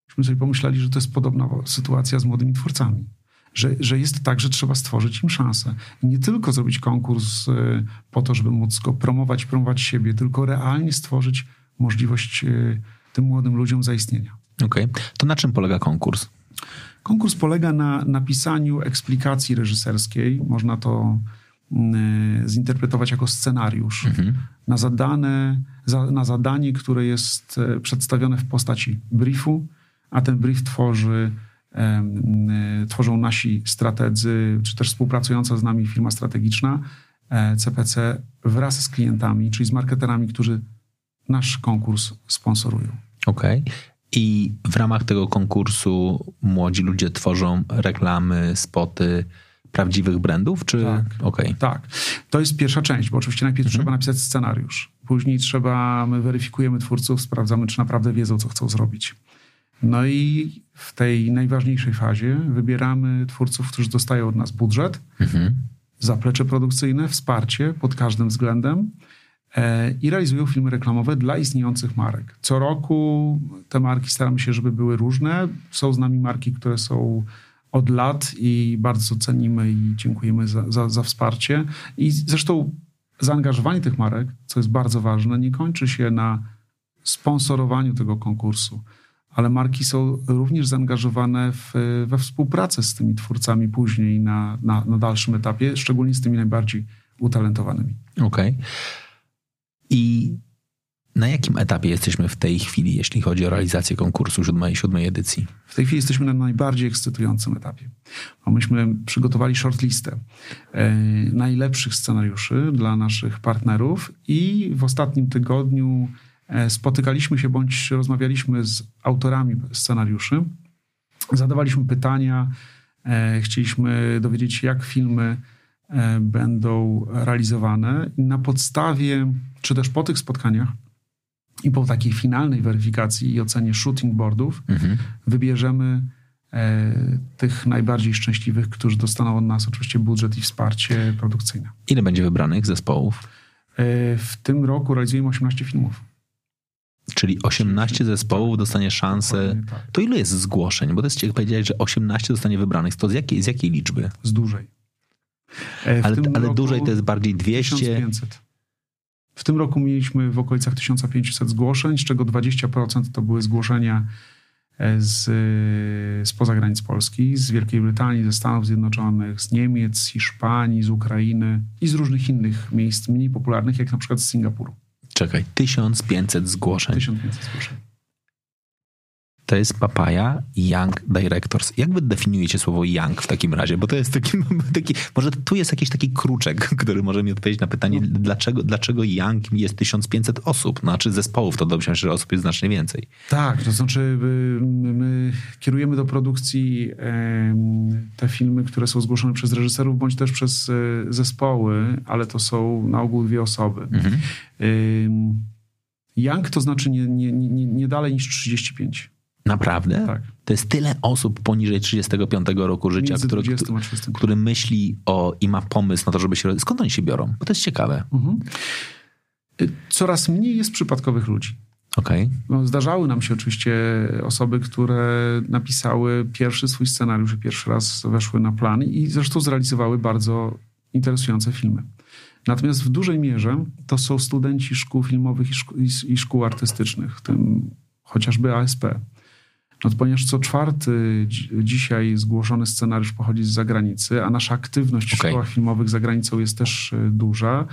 Speaker 2: myśmy sobie pomyśleli, że to jest podobna sytuacja z młodymi twórcami. Że, że jest tak, że trzeba stworzyć im szansę. Nie tylko zrobić konkurs y, po to, żeby móc go promować, promować siebie, tylko realnie stworzyć możliwość y, tym młodym ludziom zaistnienia.
Speaker 1: Okej. Okay. To na czym polega konkurs?
Speaker 2: Konkurs polega na napisaniu eksplikacji reżyserskiej. Można to Y, zinterpretować jako scenariusz mhm. na, zadane, za, na zadanie, które jest e, przedstawione w postaci briefu, a ten brief tworzy, e, tworzą nasi strategzy, czy też współpracująca z nami firma strategiczna CPC e, wraz z klientami, czyli z marketerami, którzy nasz konkurs sponsorują.
Speaker 1: Okej. Okay. I w ramach tego konkursu młodzi ludzie tworzą reklamy, spoty, prawdziwych brandów, czy...
Speaker 2: Tak, okay. tak. To jest pierwsza część, bo oczywiście najpierw mhm. trzeba napisać scenariusz. Później trzeba, my weryfikujemy twórców, sprawdzamy, czy naprawdę wiedzą, co chcą zrobić. No i w tej najważniejszej fazie wybieramy twórców, którzy dostają od nas budżet, mhm. zaplecze produkcyjne, wsparcie pod każdym względem e, i realizują filmy reklamowe dla istniejących marek. Co roku te marki staramy się, żeby były różne. Są z nami marki, które są od lat i bardzo cenimy i dziękujemy za, za, za wsparcie. I zresztą zaangażowanie tych marek, co jest bardzo ważne, nie kończy się na sponsorowaniu tego konkursu, ale marki są również zaangażowane w, we współpracę z tymi twórcami później na, na, na dalszym etapie, szczególnie z tymi najbardziej utalentowanymi.
Speaker 1: Okej. Okay. I na jakim etapie jesteśmy w tej chwili, jeśli chodzi o realizację konkursu siódmej, siódmej edycji?
Speaker 2: W tej chwili jesteśmy na najbardziej ekscytującym etapie. Myśmy przygotowali shortlistę e, najlepszych scenariuszy dla naszych partnerów i w ostatnim tygodniu spotykaliśmy się bądź rozmawialiśmy z autorami scenariuszy. Zadawaliśmy pytania, e, chcieliśmy dowiedzieć się, jak filmy e, będą realizowane. Na podstawie, czy też po tych spotkaniach, i po takiej finalnej weryfikacji i ocenie shooting boardów mhm. wybierzemy e, tych najbardziej szczęśliwych, którzy dostaną od nas oczywiście budżet i wsparcie produkcyjne.
Speaker 1: Ile będzie wybranych zespołów?
Speaker 2: E, w tym roku realizujemy 18 filmów.
Speaker 1: Czyli 18 zespołów dostanie szansę. Tak. To ile jest zgłoszeń? Bo to jest ciekawe powiedzieć, że 18 zostanie wybranych. To z jakiej, z jakiej liczby?
Speaker 2: Z dużej.
Speaker 1: E, ale, ale dużej to jest bardziej 200.
Speaker 2: 1500. W tym roku mieliśmy w okolicach 1500 zgłoszeń, z czego 20% to były zgłoszenia e, z, spoza granic Polski, z Wielkiej Brytanii, ze Stanów Zjednoczonych, z Niemiec, z Hiszpanii, z Ukrainy i z różnych innych miejsc mniej popularnych, jak na przykład z Singapuru.
Speaker 1: Czekaj, 1500 zgłoszeń.
Speaker 2: 1500 zgłoszeń
Speaker 1: to jest Papaya Young Directors. Jak wy definiujecie słowo young w takim razie? Bo to jest taki, taki może tu jest jakiś taki kruczek, który może mi odpowiedzieć na pytanie, no. dlaczego, dlaczego young jest 1500 osób? Znaczy zespołów, to się, że osób jest znacznie więcej.
Speaker 2: Tak, to znaczy y, my kierujemy do produkcji te filmy, które są zgłoszone przez reżyserów, bądź też przez e, zespoły, ale to są na ogół dwie osoby. Mhm. Young to znaczy nie, nie, nie, nie dalej niż 35.
Speaker 1: Naprawdę?
Speaker 2: Tak.
Speaker 1: To jest tyle osób poniżej 35 roku życia, który, który myśli o i ma pomysł na to, żeby się. Skąd oni się biorą? Bo to jest ciekawe. Mhm.
Speaker 2: Y, coraz mniej jest przypadkowych ludzi.
Speaker 1: Okay.
Speaker 2: No, zdarzały nam się oczywiście osoby, które napisały pierwszy swój scenariusz i pierwszy raz weszły na plan i zresztą zrealizowały bardzo interesujące filmy. Natomiast w dużej mierze to są studenci szkół filmowych i szkół, i szkół artystycznych, w tym chociażby ASP No to ponieważ co czwarty dzisiaj zgłoszony scenariusz pochodzi z zagranicy, a nasza aktywność w okay. szkołach filmowych za granicą jest też e, duża,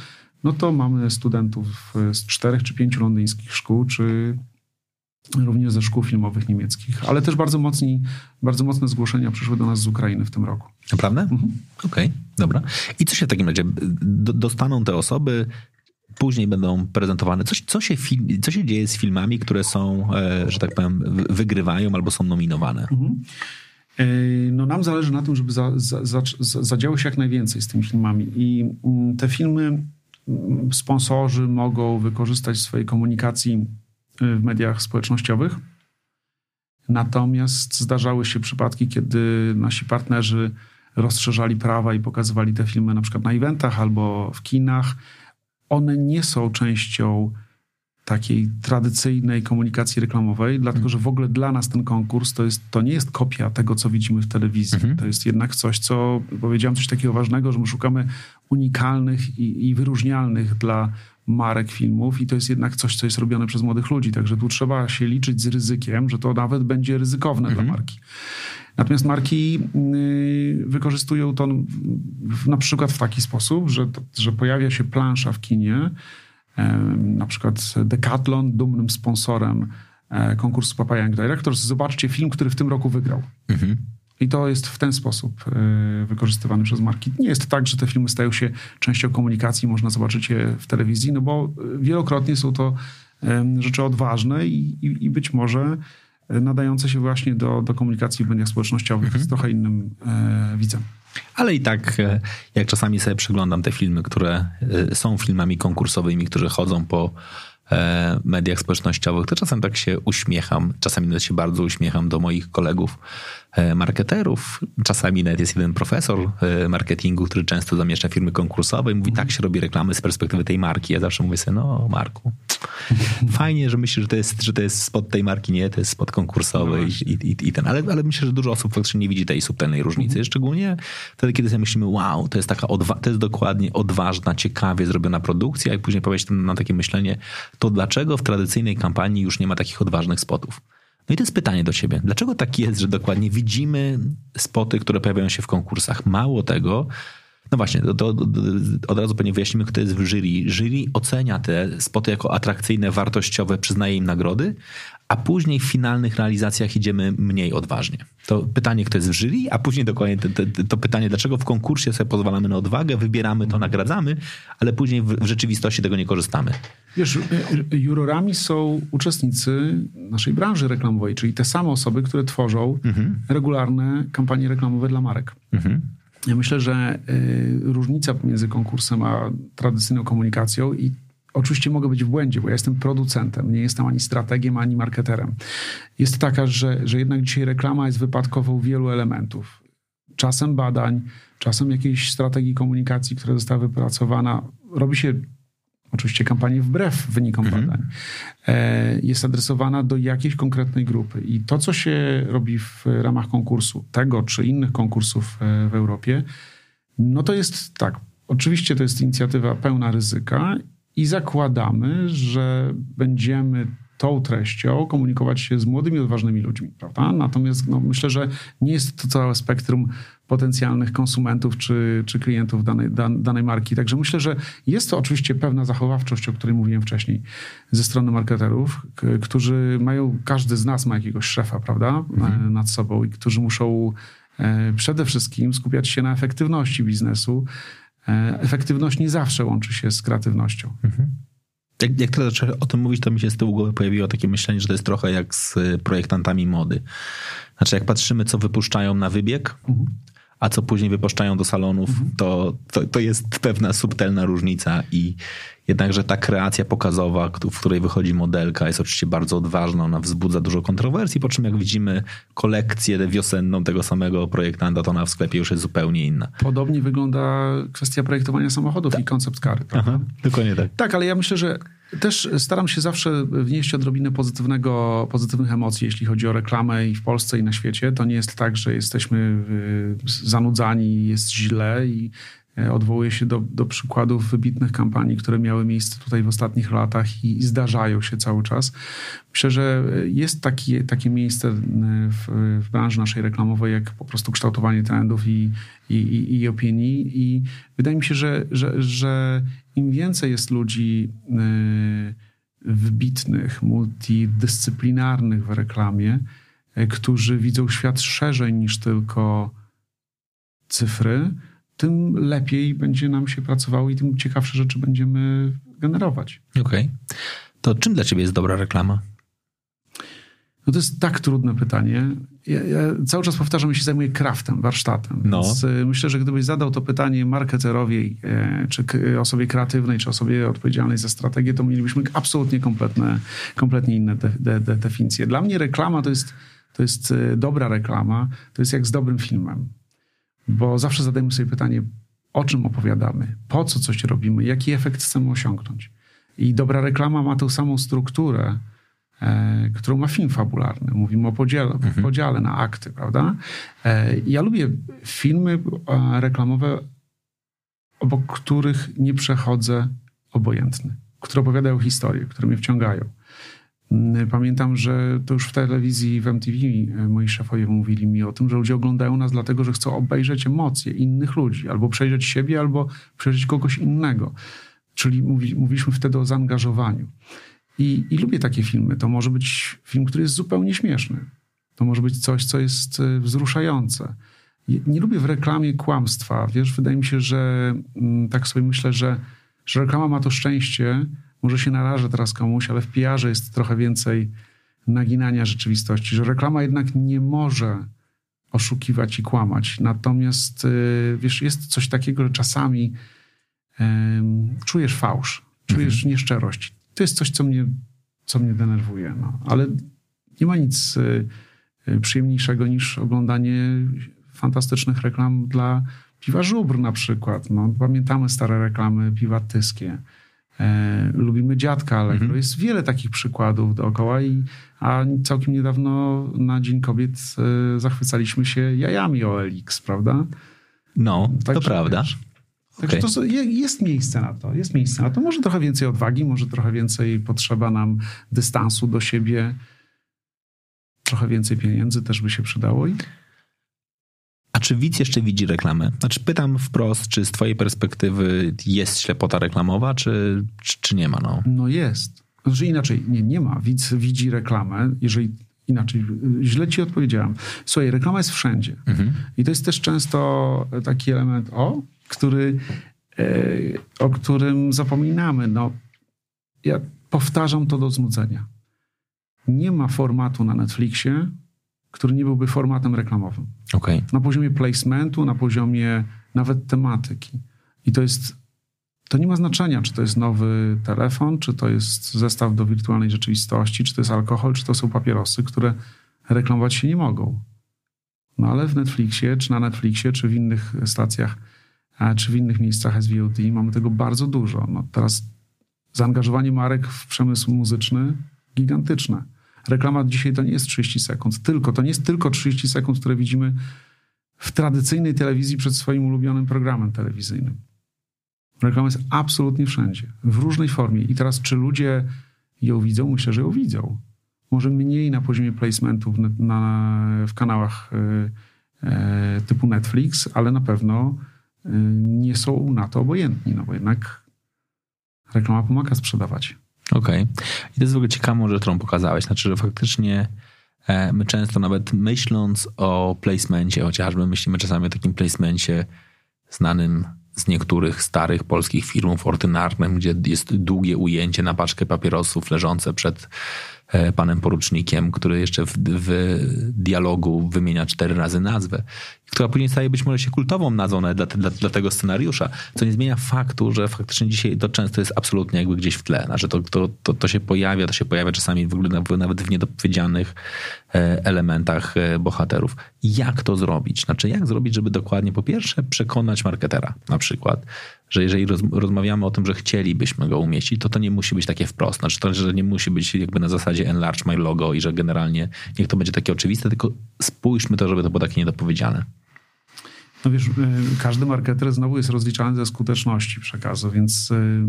Speaker 2: no to mamy studentów z czterech czy pięciu londyńskich szkół, czy również ze szkół filmowych niemieckich. Ale też bardzo, mocni, bardzo mocne zgłoszenia przyszły do nas z Ukrainy w tym roku.
Speaker 1: Naprawdę? Mhm. Okej, okay, dobra. I co się w takim razie dostaną te osoby? Później będą prezentowane. Co, co, się co się dzieje z filmami, które są, e, że tak powiem, wygrywają albo są nominowane? Mhm.
Speaker 2: E, no nam zależy na tym, żeby za, za, za, zadziało się jak najwięcej z tymi filmami. I mm, te filmy mm, sponsorzy mogą wykorzystać w swojej komunikacji w mediach społecznościowych. Natomiast zdarzały się przypadki, kiedy nasi partnerzy rozszerzali prawa i pokazywali te filmy na przykład na eventach albo w kinach. One nie są częścią takiej tradycyjnej komunikacji reklamowej, dlatego że w ogóle dla nas ten konkurs to, jest, to nie jest kopia tego, co widzimy w telewizji. Mhm. To jest jednak coś, co powiedziałem coś takiego ważnego, że my szukamy unikalnych i, i wyróżnialnych dla marek filmów i to jest jednak coś, co jest robione przez młodych ludzi. Także tu trzeba się liczyć z ryzykiem, że to nawet będzie ryzykowne mhm. dla marki. Natomiast marki y, wykorzystują to na przykład w taki sposób, że, że pojawia się plansza w kinie, na przykład Decathlon, dumnym sponsorem e, konkursu Papa Young Directors. Zobaczcie film, który w tym roku wygrał. Mhm. I to jest w ten sposób e, wykorzystywany przez marki. Nie jest tak, że te filmy stają się częścią komunikacji, można zobaczyć je w telewizji, no bo wielokrotnie są to rzeczy odważne i, i, i być może nadające się właśnie do, do komunikacji w mediach społecznościowych mhm. z trochę innym e, widzem.
Speaker 1: Ale i tak, e, jak czasami sobie przeglądam te filmy, które e, są filmami konkursowymi, które chodzą po E, mediach społecznościowych, to czasem tak się uśmiecham, czasami nawet się bardzo uśmiecham do moich kolegów marketerów. Czasami nawet jest jeden profesor e, marketingu, który często zamieszcza firmy konkursowe i mówi, tak się robi reklamy z perspektywy tej marki. Ja zawsze mówię sobie, no Marku, fajnie, że myślisz, że to jest, że to jest spod tej marki, nie, to jest spod konkursowy no i, i, i, ten, ale, ale myślę, że dużo osób faktycznie nie widzi tej subtelnej różnicy, mhm. szczególnie wtedy, kiedy sobie myślimy, wow, to jest taka, odwa- to jest dokładnie odważna, ciekawie zrobiona produkcja i później powiesz na takie myślenie, to dlaczego w tradycyjnej kampanii już nie ma takich odważnych spotów? No i to jest pytanie do ciebie. Dlaczego tak jest, że dokładnie widzimy spoty, które pojawiają się w konkursach? Mało tego, no właśnie, to, to, to, od razu pewnie wyjaśnimy, kto jest w jury. Jury ocenia te spoty jako atrakcyjne, wartościowe, przyznaje im nagrody, a później w finalnych realizacjach idziemy mniej odważnie. To pytanie, kto jest w jury, a później dokładnie to, to, to pytanie, dlaczego w konkursie sobie pozwalamy na odwagę, wybieramy to, nagradzamy, ale później w, w rzeczywistości tego nie korzystamy.
Speaker 2: Wiesz, y, y, jurorami są uczestnicy naszej branży reklamowej, czyli te same osoby, które tworzą mhm. regularne kampanie reklamowe dla marek. Mhm. Ja myślę, że y, różnica między konkursem a tradycyjną komunikacją i oczywiście mogę być w błędzie, bo ja jestem producentem, nie jestem ani strategiem, ani marketerem. Jest taka, że, że jednak dzisiaj reklama jest wypadkową wielu elementów. Czasem badań, czasem jakiejś strategii komunikacji, która została wypracowana. Robi się oczywiście kampanię wbrew wynikom mhm. badań, e, jest adresowana do jakiejś konkretnej grupy. I to, co się robi w ramach konkursu, tego czy innych konkursów e, w Europie, no to jest tak. Oczywiście to jest inicjatywa pełna ryzyka i zakładamy, że będziemy tą treścią komunikować się z młodymi, odważnymi ludźmi, prawda? Natomiast no, myślę, że nie jest to całe spektrum potencjalnych konsumentów czy, czy klientów danej, dan, danej marki. Także myślę, że jest to oczywiście pewna zachowawczość, o której mówiłem wcześniej, ze strony marketerów, którzy mają, każdy z nas ma jakiegoś szefa, prawda, mhm. E, nad sobą i którzy muszą e, przede wszystkim skupiać się na efektywności biznesu. E, efektywność nie zawsze łączy się z kreatywnością. Mhm.
Speaker 1: Jak, jak teraz o tym mówić, to mi się z tyłu głowy pojawiło takie myślenie, że to jest trochę jak z projektantami mody. Znaczy, jak patrzymy, co wypuszczają na wybieg, mhm a co później wypuszczają do salonów, mhm. to, to, to jest pewna subtelna różnica i jednakże ta kreacja pokazowa, w której wychodzi modelka jest oczywiście bardzo odważna, ona wzbudza dużo kontrowersji, po czym jak widzimy kolekcję wiosenną tego samego projektanta, to ona w sklepie już jest zupełnie inna.
Speaker 2: Podobnie wygląda kwestia projektowania samochodów tak. i koncept kary. Aha,
Speaker 1: dokładnie tak.
Speaker 2: Tak, ale ja myślę, że też staram się zawsze wnieść odrobinę pozytywnego, pozytywnych emocji, jeśli chodzi o reklamę i w Polsce i na świecie. To nie jest tak, że jesteśmy y, zanudzani, jest źle i E, odwołuje się do, do przykładów wybitnych kampanii, które miały miejsce tutaj w ostatnich latach i, i zdarzają się cały czas. Myślę, że jest taki, takie miejsce w, w branży naszej reklamowej, jak po prostu kształtowanie trendów i, i, i, i opinii. I wydaje mi się, że, że, że im więcej jest ludzi wybitnych, multidyscyplinarnych w reklamie, którzy widzą świat szerzej niż tylko cyfry, tym lepiej będzie nam się pracowało i tym ciekawsze rzeczy będziemy generować.
Speaker 1: Okej. Okay. To czym dla ciebie jest dobra reklama?
Speaker 2: No to jest tak trudne pytanie. Ja, ja cały czas powtarzam, że się zajmuję kraftem, warsztatem. No. Więc y, myślę, że gdybyś zadał to pytanie marketerowi, e, czy osobie kreatywnej, czy osobie odpowiedzialnej za strategię, to mielibyśmy absolutnie kompletne, kompletnie inne de, de, de definicje. Dla mnie reklama to jest, to jest dobra reklama, to jest jak z dobrym filmem bo zawsze zadajemy sobie pytanie, o czym opowiadamy, po co coś robimy, jaki efekt chcemy osiągnąć. I dobra reklama ma tą samą strukturę, e, którą ma film fabularny. Mówimy o podziale, mhm. podziale na akty, prawda? E, ja lubię filmy e, reklamowe, obok których nie przechodzę obojętny, które opowiadają historię, które mnie wciągają. Mm, pamiętam, że to już w telewizji, w MTV e, moi szefowie mówili mi o tym, że ludzie oglądają nas dlatego, że chcą obejrzeć emocje innych ludzi, albo przejrzeć siebie, albo przejrzeć kogoś innego. Czyli mówi, mówiliśmy wtedy o zaangażowaniu. I, I lubię takie filmy. To może być film, który jest zupełnie śmieszny. To może być coś, co jest e, wzruszające. Nie lubię w reklamie kłamstwa. Wiesz, wydaje mi się, że mm, tak sobie myślę, że, że reklama ma to szczęście, może się narażę teraz komuś, ale w pr jest trochę więcej naginania rzeczywistości, że reklama jednak nie może oszukiwać i kłamać. Natomiast y, wiesz, jest coś takiego, że czasami um, czujesz fałsz, czujesz mhm. nieszczerość. To jest coś, co mnie, co mnie denerwuje. No. Ale nie ma nic y, y, przyjemniejszego niż oglądanie fantastycznych reklam dla piwa żubr na przykład. No, pamiętamy stare reklamy piwa tyskie. E, lubimy dziadka ale Mhm. Jest wiele takich przykładów dookoła, i, a całkiem niedawno na Dzień Kobiet e, zachwycaliśmy się jajami OLX, prawda?
Speaker 1: No, to prawda. Wiesz,
Speaker 2: Także okay. to jest miejsce na to, jest miejsce na to. Może trochę więcej odwagi, może trochę więcej potrzeba nam dystansu do siebie, trochę więcej pieniędzy też by się przydało. I
Speaker 1: a czy widz jeszcze widzi reklamę? Znaczy pytam wprost, czy z twojej perspektywy jest ślepota reklamowa, czy, czy, czy nie ma? No,
Speaker 2: no jest. Znaczy inaczej, nie, nie ma. Widz widzi reklamę, jeżeli inaczej, źle ci odpowiedziałem. Słuchaj, reklama jest wszędzie. Mhm. I to jest też często taki element, o, który, e, o którym zapominamy. No, ja powtarzam to do znudzenia. Nie ma formatu na Netflixie, który nie byłby formatem reklamowym.
Speaker 1: Okay.
Speaker 2: Na poziomie placementu, na poziomie nawet tematyki. I to jest, to nie ma znaczenia, czy to jest nowy telefon, czy to jest zestaw do wirtualnej rzeczywistości, czy to jest alkohol, czy to są papierosy, które reklamować się nie mogą. No ale w Netflixie, czy na Netflixie, czy w innych stacjach, czy w innych miejscach SVOD mamy tego bardzo dużo. No teraz zaangażowanie marek w przemysł muzyczny gigantyczne. Reklama dzisiaj to nie jest 30 sekund, tylko to nie jest tylko 30 sekund, które widzimy w tradycyjnej telewizji przed swoim ulubionym programem telewizyjnym. Reklama jest absolutnie wszędzie, w różnej formie. I teraz, czy ludzie ją widzą? Myślę, że ją widzą. Może mniej na poziomie placementów na, w kanałach y, y, typu Netflix, ale na pewno nie są na to obojętni, no bo jednak reklama pomaga sprzedawać.
Speaker 1: Okej. Okay. I to jest w ogóle ciekawą rzecz, którą pokazałeś. Znaczy, że faktycznie e, my często nawet myśląc o placemencie, chociażby myślimy czasami o takim placemencie znanym z niektórych starych polskich firm ordynarnym, gdzie jest długie ujęcie na paczkę papierosów leżące przed panem porucznikiem, który jeszcze w, w, dialogu wymienia cztery razy nazwę, która później staje być może się kultową nazwą dla, dla, dla, tego scenariusza, co nie zmienia faktu, że faktycznie dzisiaj to często jest absolutnie jakby gdzieś w tle, znaczy to, to, to, to się pojawia, to się pojawia czasami w ogóle nawet w niedopowiedzianych e, elementach e, bohaterów. Jak to zrobić? Znaczy jak zrobić, żeby dokładnie po pierwsze przekonać marketera na przykład, że jeżeli roz, rozmawiamy o tym, że chcielibyśmy go umieścić, to to nie musi być takie wprost. Znaczy to, że nie musi być jakby na zasadzie enlarge my logo i że generalnie niech to będzie takie oczywiste, tylko spójrzmy to, żeby to było takie niedopowiedziane.
Speaker 2: No wiesz, y, każdy marketer znowu jest rozliczany ze skuteczności przekazu, więc y,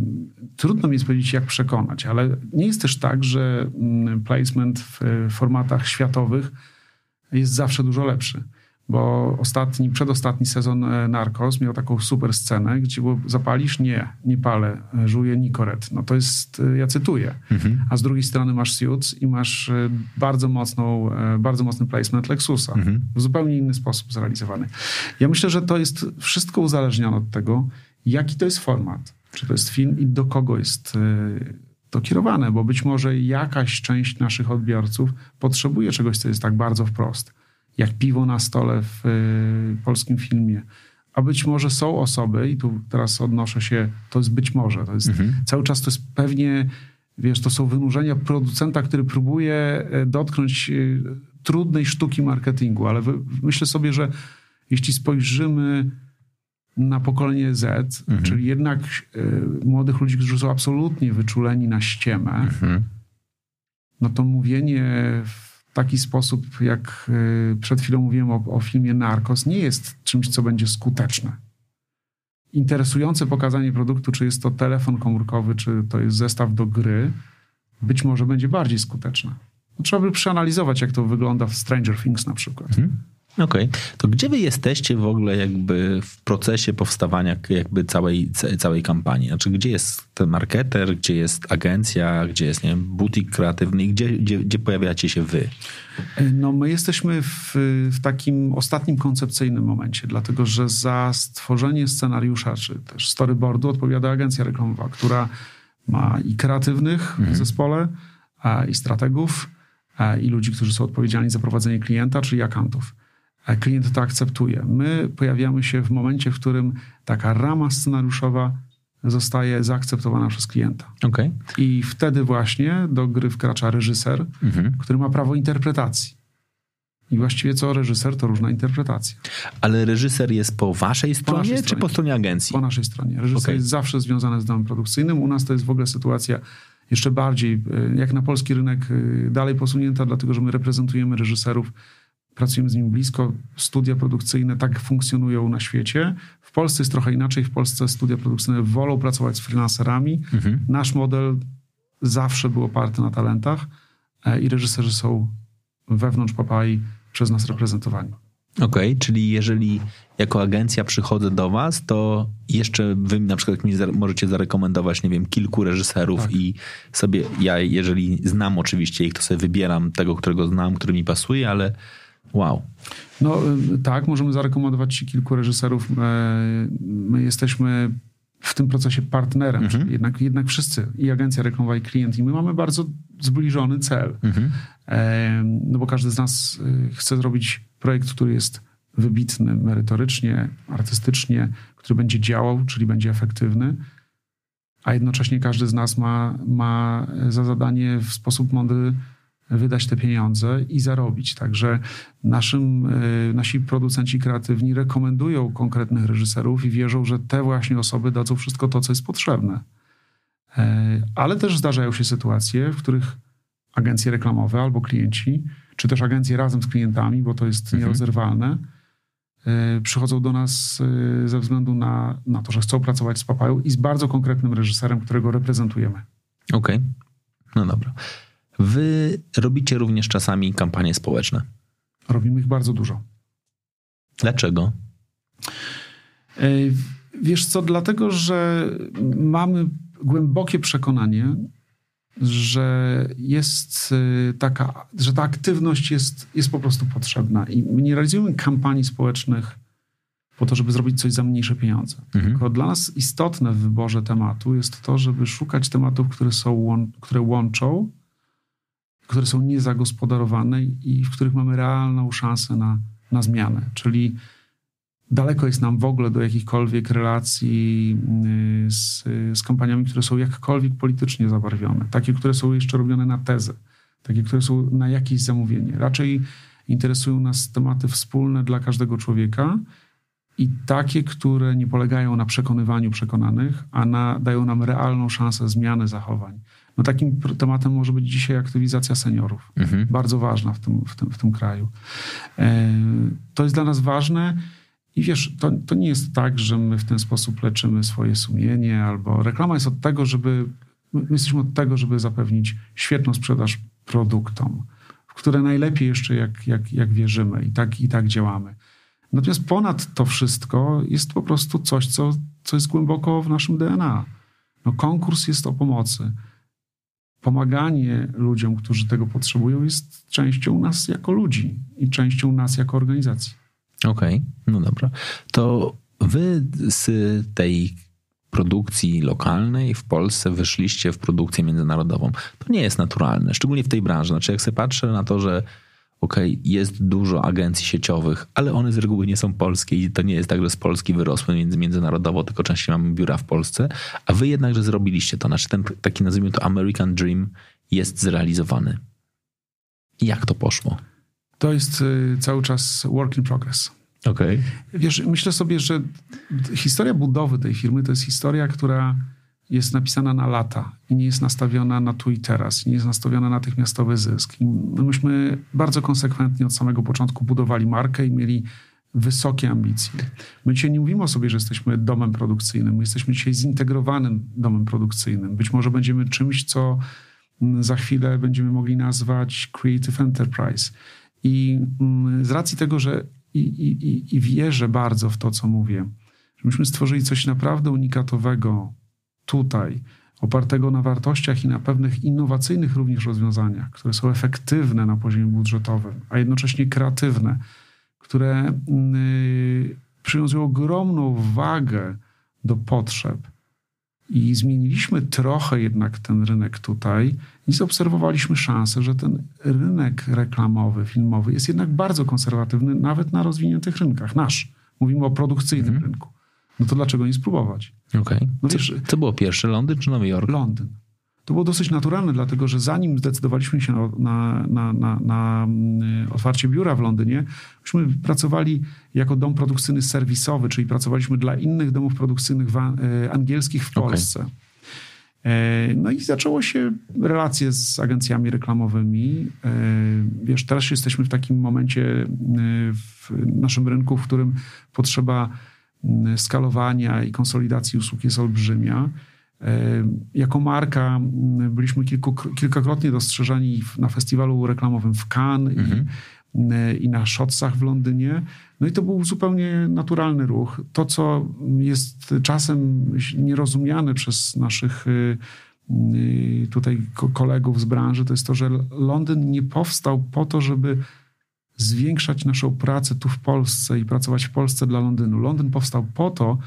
Speaker 2: trudno mi jest powiedzieć, jak przekonać, ale nie jest też tak, że mm, placement w formatach światowych jest zawsze dużo lepszy bo ostatni, przedostatni sezon e, Narcos miał taką super scenę, gdzie było zapalisz? Nie, nie palę, e, żuję Nikoret. No to jest, e, ja cytuję. Mhm. A z drugiej strony masz Suits i masz bardzo mocną, bardzo mocny placement Lexusa. Mhm. W zupełnie inny sposób zrealizowany. Ja myślę, że to jest wszystko uzależnione od tego, jaki to jest format. Czy to jest film i do kogo jest to kierowane, bo być może jakaś część naszych odbiorców potrzebuje czegoś, co jest tak bardzo wprost jak piwo na stole w y, polskim filmie. A być może są osoby, i tu teraz odnoszę się, to jest być może, to jest mhm. cały czas to jest pewnie, wiesz, to są wynurzenia producenta, który próbuje e, dotknąć e, trudnej sztuki marketingu, ale myślę sobie, że jeśli spojrzymy na pokolenie Z, mhm. czyli jednak y, młodych ludzi, którzy są absolutnie wyczuleni na ściemę, mhm. no to mówienie w taki sposób, jak y, przed chwilą mówiłem o, o filmie Narcos, nie jest czymś, co będzie skuteczne. Interesujące pokazanie produktu, czy jest to telefon komórkowy, czy to jest zestaw do gry, być może będzie bardziej skuteczne. No, trzeba by przeanalizować, jak to wygląda w Stranger Things na przykład. Hmm.
Speaker 1: Okej, okay. to gdzie wy jesteście w ogóle jakby w procesie powstawania jakby całej, całej kampanii? Znaczy, gdzie jest ten marketer, gdzie jest agencja, gdzie jest, nie wiem, butik kreatywny gdzie, gdzie, gdzie pojawiacie się wy?
Speaker 2: No my jesteśmy w, w takim ostatnim koncepcyjnym momencie, dlatego że za stworzenie scenariusza, czy też storyboardu odpowiada agencja reklamowa, która ma i kreatywnych mhm. w zespole, i strategów, i ludzi, którzy są odpowiedzialni za prowadzenie klienta, czyli akantów klient to akceptuje. My pojawiamy się w momencie, w którym taka rama scenariuszowa zostaje zaakceptowana przez klienta.
Speaker 1: Okay.
Speaker 2: I wtedy właśnie do gry wkracza reżyser, mhm. który ma prawo interpretacji. I właściwie co reżyser, to różna interpretacja.
Speaker 1: Ale reżyser jest po waszej stronie, po czy stronie. po stronie agencji?
Speaker 2: Po naszej stronie. Reżyser okay. jest zawsze związany z domem produkcyjnym. U nas to jest w ogóle sytuacja jeszcze bardziej, e, jak na polski rynek, e, dalej posunięta, dlatego że my reprezentujemy reżyserów pracujemy z nim blisko. Studia produkcyjne tak funkcjonują na świecie. W Polsce jest trochę inaczej. W Polsce studia produkcyjne wolą pracować z freelancerami. Mhm. Nasz model zawsze był oparty na talentach e, i reżyserzy są wewnątrz Papai przez nas reprezentowani.
Speaker 1: Okej, okay, czyli jeżeli jako agencja przychodzę do was, to jeszcze wy na przykład mi możecie zarekomendować, nie wiem, kilku reżyserów tak. i sobie, ja jeżeli znam oczywiście ich, to sobie wybieram tego, którego znam, który mi pasuje, ale Wow.
Speaker 2: No y, tak, możemy zarekomendować Ci kilku reżyserów. E, my jesteśmy w tym procesie partnerem, mhm. czyli jednak, jednak wszyscy, i agencja reklamowa, i klient, i my mamy bardzo zbliżony cel. Mhm. E, no bo każdy z nas y, chce zrobić projekt, który jest wybitny merytorycznie, artystycznie, który będzie działał, czyli będzie efektywny, a jednocześnie każdy z nas ma, ma za zadanie w sposób mądry wydać te pieniądze i zarobić. Także naszym, e, nasi producenci kreatywni rekomendują konkretnych reżyserów i wierzą, że te właśnie osoby dadzą wszystko to, co jest potrzebne. E, ale też zdarzają się sytuacje, w których agencje reklamowe albo klienci, czy też agencje razem z klientami, bo to jest mhm. nierozerwalne, e, przychodzą do nas ze względu na, na to, że chcą pracować z Papają i z bardzo konkretnym reżyserem, którego reprezentujemy.
Speaker 1: Okej, okay. no dobra. Wy robicie również czasami kampanie społeczne.
Speaker 2: Robimy ich bardzo dużo.
Speaker 1: Dlaczego?
Speaker 2: E, wiesz co, dlatego, że mamy głębokie przekonanie, że jest e, taka, że ta aktywność jest, jest po prostu potrzebna. I my nie realizujemy kampanii społecznych po to, żeby zrobić coś za mniejsze pieniądze. Mhm. Tylko dla nas istotne w wyborze tematu jest to, żeby szukać tematów, które, są, które łączą które są niezagospodarowane i w których mamy realną szansę na, na zmianę. Czyli daleko jest nam w ogóle do jakichkolwiek relacji y, z, z kampaniami, które są jakkolwiek politycznie zabarwione. Takie, które są jeszcze robione na tezę. Takie, które są na jakieś zamówienie. Raczej interesują nas tematy wspólne dla każdego człowieka i takie, które nie polegają na przekonywaniu przekonanych, a na, dają nam realną szansę zmiany zachowań. No takim tematem może być dzisiaj aktywizacja seniorów. Mhm. Bardzo ważna w tym, w, tym, w tym kraju. E, to jest dla nas ważne I wiesz, to, to nie jest tak, że my w ten sposób leczymy swoje sumienie, albo reklama jest od tego, żeby. My jesteśmy od tego, żeby zapewnić świetną sprzedaż produktom, w które najlepiej jeszcze jak, jak, jak wierzymy i tak, i tak działamy. Natomiast ponad to wszystko jest po prostu coś, co, co jest głęboko w naszym DNA. No, konkurs jest o pomocy. Pomaganie ludziom, którzy tego potrzebują, jest częścią nas jako ludzi i częścią nas jako organizacji.
Speaker 1: Okej, okay, no dobra. To wy z tej produkcji lokalnej w Polsce wyszliście w produkcję międzynarodową. To nie jest naturalne, szczególnie w tej branży. Znaczy, jak sobie patrzę na to, że ok, jest dużo agencji sieciowych, ale one z reguły nie są polskie i to nie jest tak, że z Polski wyrosły między, międzynarodowo, tylko częściej mamy biura w Polsce, a wy jednakże zrobiliście to. Znaczy ten taki, nazwijmy to American Dream jest zrealizowany. Jak to poszło?
Speaker 2: To jest y, cały czas work in progress.
Speaker 1: Okej.
Speaker 2: Okay. Wiesz, myślę sobie, że historia budowy tej firmy to jest historia, która jest napisana na lata i nie jest nastawiona na tu i teraz, nie jest nastawiona na natychmiastowy zysk. I myśmy bardzo konsekwentnie od samego początku budowali markę i mieli wysokie ambicje. My dzisiaj nie mówimy o sobie, że jesteśmy domem produkcyjnym, my jesteśmy dzisiaj zintegrowanym domem produkcyjnym. Być może będziemy czymś, co za chwilę będziemy mogli nazwać Creative Enterprise. I mm, z racji tego, że i, i, i wierzę bardzo w to, co mówię, że myśmy stworzyli coś naprawdę unikatowego tutaj, opartego na wartościach i na pewnych innowacyjnych również rozwiązaniach, które są efektywne na poziomie budżetowym, a jednocześnie kreatywne, które yy, przywiązują ogromną wagę do potrzeb. I zmieniliśmy trochę jednak ten rynek tutaj i zaobserwowaliśmy szansę, że ten rynek reklamowy, filmowy jest jednak bardzo konserwatywny, nawet na rozwiniętych rynkach. Nasz. Mówimy o produkcyjnym mm. rynku no to dlaczego nie spróbować?
Speaker 1: Okay. No co, co było pierwsze, Londyn czy Nowy Jork?
Speaker 2: Londyn. To było dosyć naturalne, dlatego że zanim zdecydowaliśmy się na, na, na, na, mm, otwarcie biura w Londynie, myśmy pracowali jako dom produkcyjny serwisowy, czyli pracowaliśmy dla innych domów produkcyjnych e, angielskich w Polsce. Okay. E, no i zaczęło się relacje z agencjami reklamowymi. E, wiesz, teraz jesteśmy w takim momencie w naszym rynku, w którym potrzeba skalowania i konsolidacji usług jest olbrzymia. E, jako marka mm, byliśmy kilku, kilkakrotnie dostrzeżani na festiwalu reklamowym w Cannes mhm. i, i, na Shotsach w Londynie. No i to był zupełnie naturalny ruch. To, co jest czasem nierozumiane przez naszych y, y, tutaj kolegów z branży, to jest to, że Londyn nie powstał po to, żeby zwiększać naszą pracę tu w Polsce i pracować w Polsce dla Londynu. Londyn powstał po to,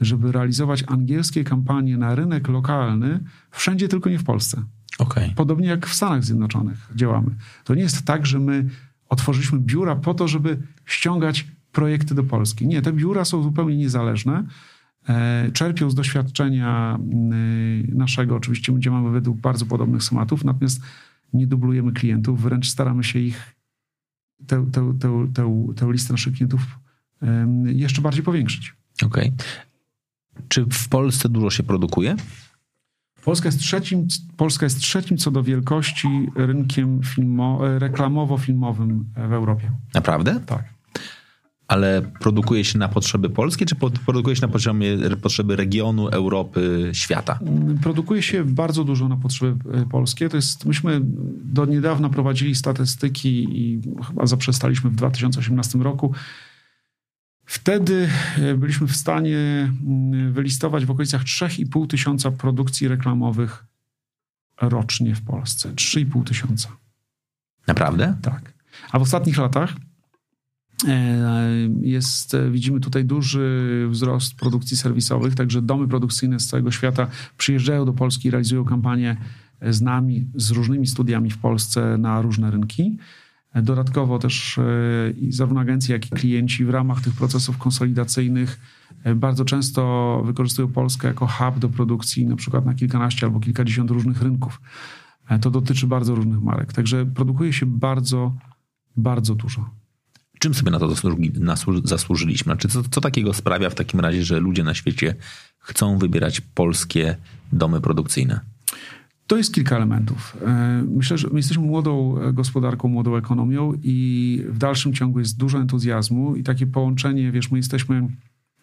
Speaker 2: żeby realizować angielskie kampanie na rynek lokalny wszędzie, tylko nie w Polsce.
Speaker 1: Okay.
Speaker 2: Podobnie jak w Stanach Zjednoczonych działamy. To nie jest tak, że my otworzyliśmy biura po to, żeby ściągać projekty do Polski. Nie, te biura są zupełnie niezależne. E, czerpią z doświadczenia e, naszego, oczywiście działamy według bardzo podobnych schematów, natomiast nie dublujemy klientów, wręcz staramy się ich tę, tę, tę, tę, tę listę naszych klientów jeszcze bardziej powiększyć.
Speaker 1: Okej. Okay. Czy w Polsce dużo się produkuje?
Speaker 2: Polska jest trzecim, Polska jest trzecim co do wielkości rynkiem filmo, reklamowo-filmowym w Europie.
Speaker 1: Naprawdę?
Speaker 2: Tak.
Speaker 1: Ale produkuje się na potrzeby polskie, czy produkuje się na poziomie potrzeby regionu, Europy, świata?
Speaker 2: Produkuje się bardzo dużo na potrzeby e, polskie. To jest, myśmy do niedawna prowadzili statystyki i chyba zaprzestaliśmy w 2018 roku. Wtedy e, byliśmy w stanie mm, wylistować w okolicach 3,5 tysiąca produkcji reklamowych rocznie w Polsce. 3,5 tysiąca.
Speaker 1: Naprawdę?
Speaker 2: Tak. A w ostatnich latach jest, e, widzimy tutaj duży wzrost produkcji serwisowych, także domy produkcyjne z całego świata przyjeżdżają do Polski i realizują kampanie z nami, z różnymi studiami w Polsce na różne rynki. E, dodatkowo też zarówno agencje, jak i klienci w ramach tych procesów konsolidacyjnych bardzo często wykorzystują Polskę jako hub do produkcji na przykład na kilkanaście albo kilkadziesiąt różnych rynków. To dotyczy bardzo różnych marek. Także produkuje się bardzo, bardzo dużo.
Speaker 1: Czym sobie na to zasłużyliśmy? Znaczy, co, co takiego sprawia w takim razie, że ludzie na świecie chcą wybierać polskie domy produkcyjne?
Speaker 2: To jest kilka elementów. E, myślę, że my jesteśmy młodą gospodarką, młodą ekonomią i w dalszym ciągu jest dużo entuzjazmu i takie połączenie, wiesz, my jesteśmy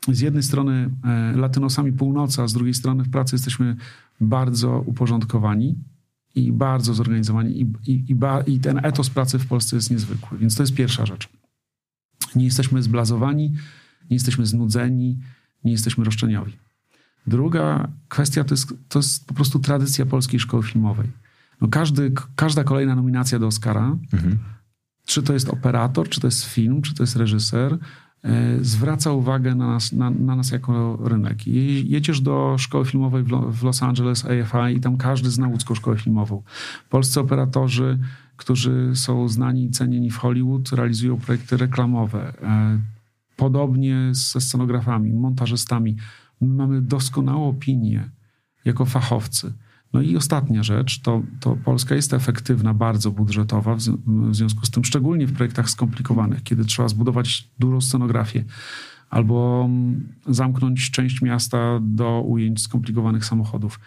Speaker 2: z jednej strony e, latynosami północy, a z drugiej strony w pracy jesteśmy bardzo uporządkowani i bardzo zorganizowani i, i, i, ba, i ten etos pracy w Polsce jest niezwykły. Więc to jest pierwsza rzecz. Nie jesteśmy zblazowani, nie jesteśmy znudzeni, nie jesteśmy roszczeniowi. Druga kwestia to jest, to jest po prostu tradycja polskiej szkoły filmowej. No każdy, każda kolejna nominacja do Oscara, mhm. czy to jest operator, czy to jest film, czy to jest reżyser, e, zwraca uwagę na nas, na, na nas jako rynek. Jedziesz do szkoły filmowej w Los Angeles, AFI i tam każdy zna łódzką szkołę filmową. Polscy operatorzy, którzy są znani i cenieni w Hollywood, realizują projekty reklamowe. E, podobnie ze scenografami, montażystami. My mamy doskonałą opinię jako fachowcy. No i ostatnia rzecz, to, to Polska jest efektywna, bardzo budżetowa, w, w związku z tym, szczególnie w projektach skomplikowanych, kiedy trzeba zbudować dużą scenografię albo mm, zamknąć część miasta do ujęć skomplikowanych samochodów,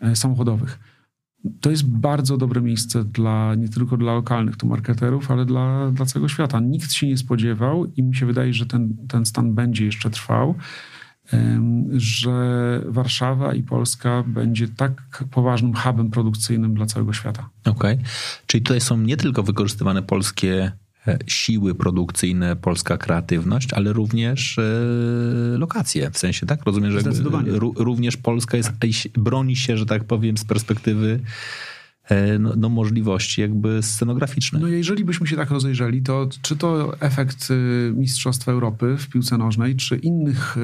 Speaker 2: e, samochodowych. To jest bardzo dobre miejsce dla, nie tylko dla lokalnych tu marketerów, ale dla, dla całego świata. Nikt się nie spodziewał i mi się wydaje, że ten, ten stan będzie jeszcze trwał że Warszawa i Polska będzie tak poważnym hubem produkcyjnym dla całego świata.
Speaker 1: Okej. Okay. Czyli tutaj są nie tylko wykorzystywane polskie siły produkcyjne, polska kreatywność, ale również e, lokacje. W sensie, tak? Rozumiem, że również Polska jest, broni się, że tak powiem, z perspektywy E, no, no, możliwości jakby scenograficzne.
Speaker 2: No jeżeli byśmy się tak rozejrzeli, to czy to efekt y, Mistrzostwa Europy w piłce nożnej, czy innych y,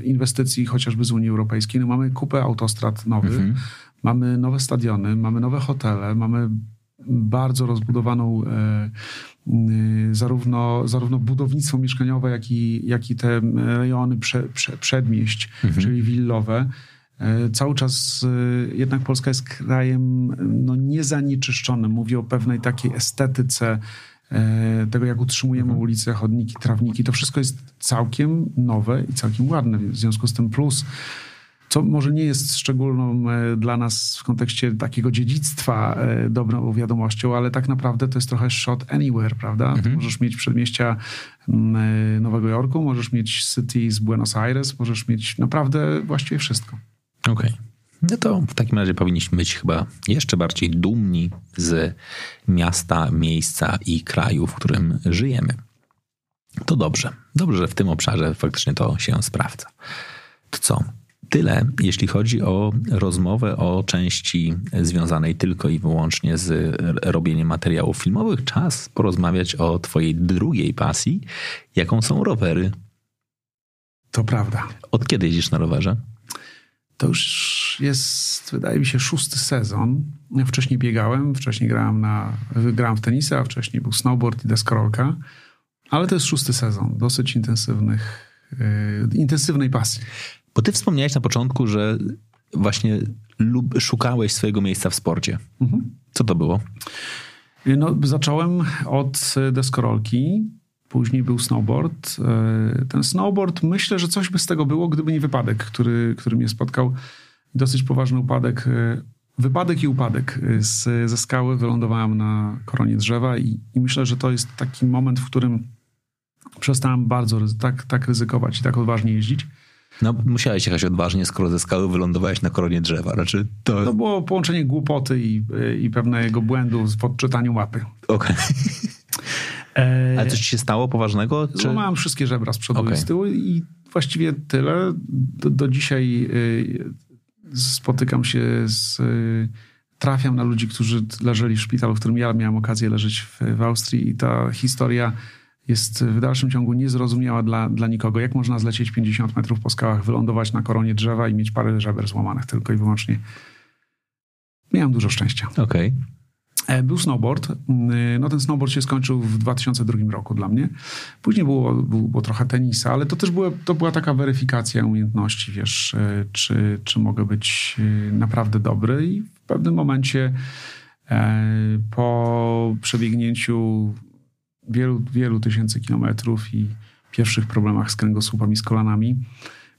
Speaker 2: y, inwestycji chociażby z Unii Europejskiej, no mamy kupę autostrad nowych, mhm. mamy nowe stadiony, mamy nowe hotele, mamy bardzo rozbudowaną e, zarówno, zarówno budownictwo mieszkaniowe, jak i, jak i te rejony prze, prze, przedmieść, mhm. czyli willowe. E, cały czas e, jednak Polska jest krajem no, niezanieczyszczonym. Mówię o pewnej takiej estetyce e, tego, jak utrzymujemy mhm. ulice, chodniki, trawniki. To wszystko jest całkiem nowe i całkiem ładne. W związku z tym plus co może nie jest szczególną dla nas w kontekście takiego dziedzictwa dobrą wiadomością, ale tak naprawdę to jest trochę shot anywhere, prawda? Mhm. Możesz mieć przedmieścia Nowego Jorku, możesz mieć city z Buenos Aires, możesz mieć naprawdę właściwie wszystko.
Speaker 1: Okej. Okay. No to w takim razie powinniśmy być chyba jeszcze bardziej dumni z miasta, miejsca i kraju, w którym żyjemy. To dobrze. Dobrze, że w tym obszarze faktycznie to się sprawdza. To co? Tyle, jeśli chodzi o rozmowę o części związanej tylko i wyłącznie z robieniem materiałów filmowych. Czas porozmawiać o Twojej drugiej pasji, jaką są rowery.
Speaker 2: To prawda.
Speaker 1: Od kiedy jeździsz na rowerze?
Speaker 2: To już jest, wydaje mi się, szósty sezon. Ja wcześniej biegałem, wcześniej grałem, na, grałem w tenisa, a wcześniej był snowboard i deskorolka. Ale to jest szósty sezon dosyć intensywnych, yy, intensywnej pasji.
Speaker 1: Bo ty wspomniałeś na początku, że właśnie lub, szukałeś swojego miejsca w sporcie. Mhm. Co to było?
Speaker 2: No, zacząłem od deskorolki. Później był snowboard. E, ten snowboard, myślę, że coś by z tego było, gdyby nie wypadek, który, który mnie spotkał. Dosyć poważny upadek. E, wypadek i upadek. E, z, ze skały wylądowałem na koronie drzewa i, i myślę, że to jest taki moment, w którym przestałem bardzo tak, tak ryzykować i tak odważnie jeździć.
Speaker 1: No, musiałeś jechać odważnie, skoro ze skały wylądowałeś na koronie drzewa. Znaczy, to...
Speaker 2: to było połączenie głupoty i, i pewnego błędu w podczytaniu mapy.
Speaker 1: Okej. Okay. E, Ale coś ci się stało poważnego?
Speaker 2: Czy... Złamałem wszystkie żebra z przodu okay. i z tyłu i właściwie tyle. Do, do dzisiaj y, spotykam się z... Y, trafiam na ludzi, którzy leżeli w szpitalu, w którym ja miałem okazję leżeć w, w Austrii i ta historia jest w dalszym ciągu niezrozumiała dla, dla nikogo. Jak można zlecieć 50 metrów po skałach, wylądować na koronie drzewa i mieć parę żeber złamanych tylko i wyłącznie. Miałem dużo szczęścia.
Speaker 1: Okej. Okay.
Speaker 2: E, był snowboard. Mm, no ten snowboard się skończył w 2002 roku dla mnie. Później było, było trochę tenisa, ale to też było, to była taka weryfikacja umiejętności, wiesz, e, czy, czy mogę być e, naprawdę dobry i w pewnym momencie po przebiegnięciu wielu, wielu tysięcy kilometrów i pierwszych problemach z kręgosłupami, z kolanami,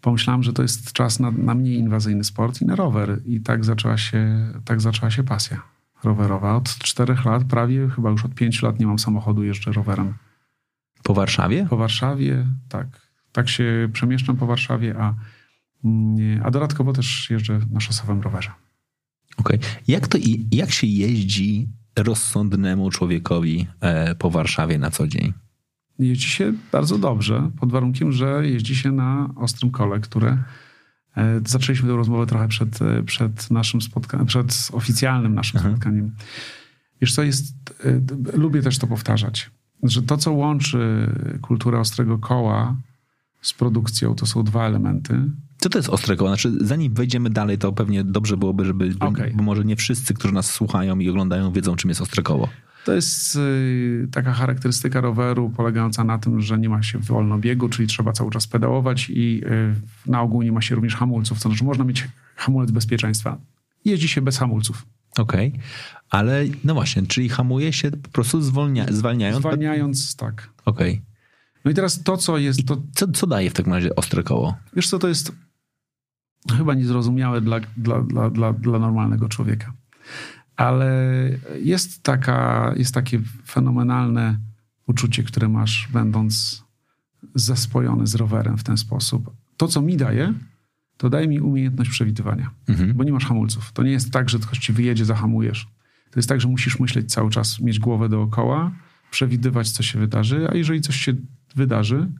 Speaker 2: pomyślałem, że to jest czas na, na mniej inwazyjny sport i na rower. I tak zaczęła się, tak zaczęła się pasja rowerowa. Od czterech lat, prawie chyba już od pięciu lat nie mam samochodu, jeżdżę rowerem.
Speaker 1: Po Warszawie?
Speaker 2: Po Warszawie, tak. Tak się przemieszczam po Warszawie, a, mm, a dodatkowo też jeżdżę na szosowym rowerze.
Speaker 1: Okej. Okay. Jak to jak się jeździ rozsądnemu człowiekowi e, po Warszawie na co dzień?
Speaker 2: Jeździ się bardzo dobrze, pod warunkiem, że jeździ się na ostrym kole, które e, zaczęliśmy tę rozmowę trochę przed, e, przed naszym spotkaniem, przed oficjalnym naszym Aha. spotkaniem. Wiesz co, jest, lubię też to powtarzać, że to, co łączy kulturę ostrego koła z produkcją, to są dwa elementy.
Speaker 1: Co to jest ostre koło? Znaczy, zanim wejdziemy dalej, to pewnie dobrze byłoby, żeby, okay. bo może nie wszyscy, którzy nas słuchają i oglądają, wiedzą, czym jest ostre koło.
Speaker 2: To jest y, taka charakterystyka roweru polegająca na tym, że nie ma się wolno biegu, czyli trzeba cały czas pedałować i y, na ogół nie ma się również hamulców. To znaczy można mieć hamulec bezpieczeństwa. Jeździ się bez hamulców.
Speaker 1: Okej, okay. ale no właśnie, czyli hamuje się po prostu zwolnia, zwalniając?
Speaker 2: Zwalniając, tak.
Speaker 1: Okej. Okay.
Speaker 2: No i teraz to, co jest... To...
Speaker 1: Co, co daje w takim razie ostre koło?
Speaker 2: Wiesz co, to jest chyba niezrozumiałe dla, dla, dla, dla, dla normalnego człowieka. Ale jest, taka, jest takie fenomenalne uczucie, które masz, będąc zespojony z rowerem w ten sposób. To, co mi daje, to daje mi umiejętność przewidywania, mhm. bo nie masz hamulców. To nie jest tak, że ktoś ci wyjedzie, zahamujesz. To jest tak, że musisz myśleć cały czas, mieć głowę dookoła, przewidywać, co się wydarzy, a jeżeli coś się wydarzy,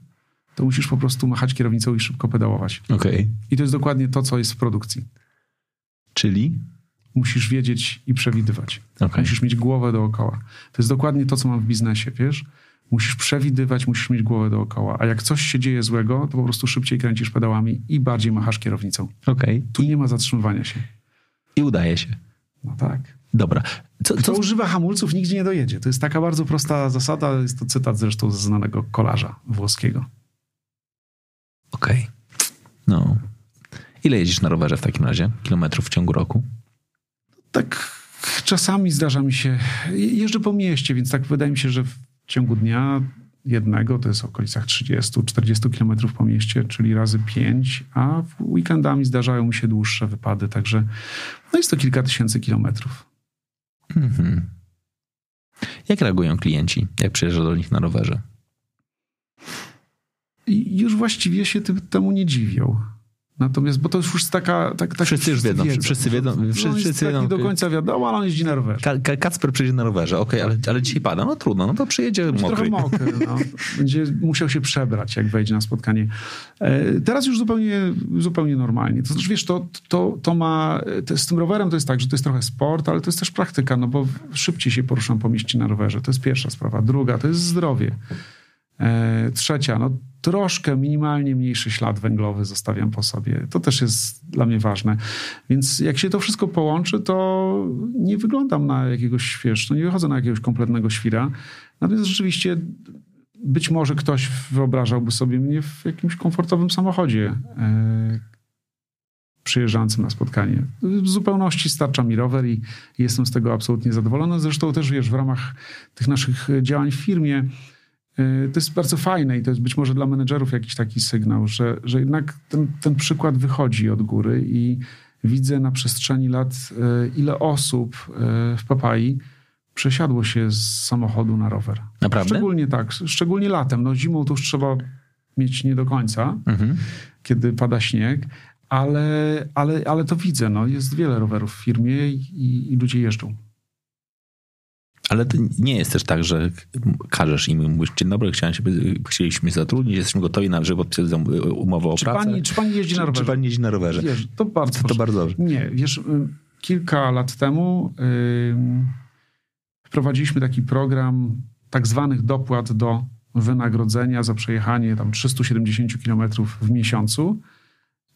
Speaker 2: to musisz po prostu machać kierownicą i szybko pedałować.
Speaker 1: Okay.
Speaker 2: I to jest dokładnie to, co jest w produkcji.
Speaker 1: Czyli?
Speaker 2: Musisz wiedzieć i przewidywać. Okay. Musisz mieć głowę dookoła. To jest dokładnie to, co mam w biznesie, wiesz? Musisz przewidywać, musisz mieć głowę dookoła. A jak coś się dzieje złego, to po prostu szybciej kręcisz pedałami i bardziej machasz kierownicą.
Speaker 1: Okay.
Speaker 2: Tu nie ma zatrzymywania się.
Speaker 1: I udaje się.
Speaker 2: No tak.
Speaker 1: Dobra.
Speaker 2: Co, Kto co... używa hamulców, nigdzie nie dojedzie. To jest taka bardzo prosta zasada. Jest to cytat zresztą ze znanego kolarza włoskiego.
Speaker 1: Okej. Okay. No. Ile jeździsz na rowerze w takim razie? Kilometrów w ciągu roku?
Speaker 2: Tak czasami zdarza mi się. Jeżdżę po mieście, więc tak wydaje mi się, że w ciągu dnia jednego to jest w okolicach 30-40 kilometrów po mieście, czyli razy 5, a weekendami zdarzają mi się dłuższe wypady, także no jest to kilka tysięcy kilometrów. Mhm.
Speaker 1: Jak reagują klienci, jak przyjeżdża do nich na rowerze?
Speaker 2: I już właściwie się tym, temu nie dziwią. Natomiast, bo to już jest taka... Tak, tak
Speaker 1: wszyscy już wiedzą, wiedzą. wszyscy wiedzą.
Speaker 2: No, wszyscy, wszyscy wiedzą. do końca wiadomo, ale on jeździ na rowerze.
Speaker 1: Ka Kacper przyjedzie na rowerze, okej, okay, ale, ale dzisiaj pada, no trudno, no to przyjedzie Będzie mokry.
Speaker 2: Trochę mokry, no. Będzie musiał się przebrać, jak wejdzie na spotkanie. E, teraz już zupełnie, zupełnie normalnie. To znaczy, wiesz, to, to, to ma... To z tym rowerem to jest tak, że to jest trochę sport, ale to jest też praktyka, no bo szybciej się poruszam po mieście na rowerze. To jest pierwsza sprawa. Druga, to jest zdrowie. E, trzecia, no troszkę minimalnie mniejszy ślad węglowy zostawiam po sobie. To też jest dla mnie ważne. Więc jak się to wszystko połączy, to nie wyglądam na jakiegoś, wiesz, no nie wychodzę na jakiegoś kompletnego świra. Natomiast rzeczywiście być może ktoś wyobrażałby sobie mnie w jakimś komfortowym samochodzie e, przyjeżdżającym na spotkanie. W zupełności starcza mi rower i jestem z tego absolutnie zadowolony. Zresztą też, wiesz, w ramach tych naszych działań w firmie to jest bardzo fajne i to jest być może dla menedżerów jakiś taki sygnał, że, że jednak ten, ten przykład wychodzi od góry i widzę na przestrzeni lat, y, ile osób y, w Papai przesiadło się z samochodu na rower.
Speaker 1: Naprawdę?
Speaker 2: Szczególnie tak, szczególnie latem. No zimą to już trzeba mieć nie do końca, mhm. kiedy pada śnieg, ale, ale, ale to widzę. No, jest wiele rowerów w firmie i, i ludzie jeżdżą.
Speaker 1: Ale to nie jest też tak, że każesz im mówisz, dzień dobry, chciałem się, chcieliśmy zatrudnić, jesteśmy gotowi na, że podpisać umowę o
Speaker 2: czy
Speaker 1: pracę.
Speaker 2: Pani, czy pani jeździ na rowerze?
Speaker 1: Czy, czy pani jeździ na rowerze?
Speaker 2: Wiesz, to bardzo
Speaker 1: to, to bardzo dobrze.
Speaker 2: Nie, wiesz, y, kilka lat temu yy, wprowadziliśmy taki program tak zwanych dopłat do wynagrodzenia za przejechanie tam 370 km w miesiącu,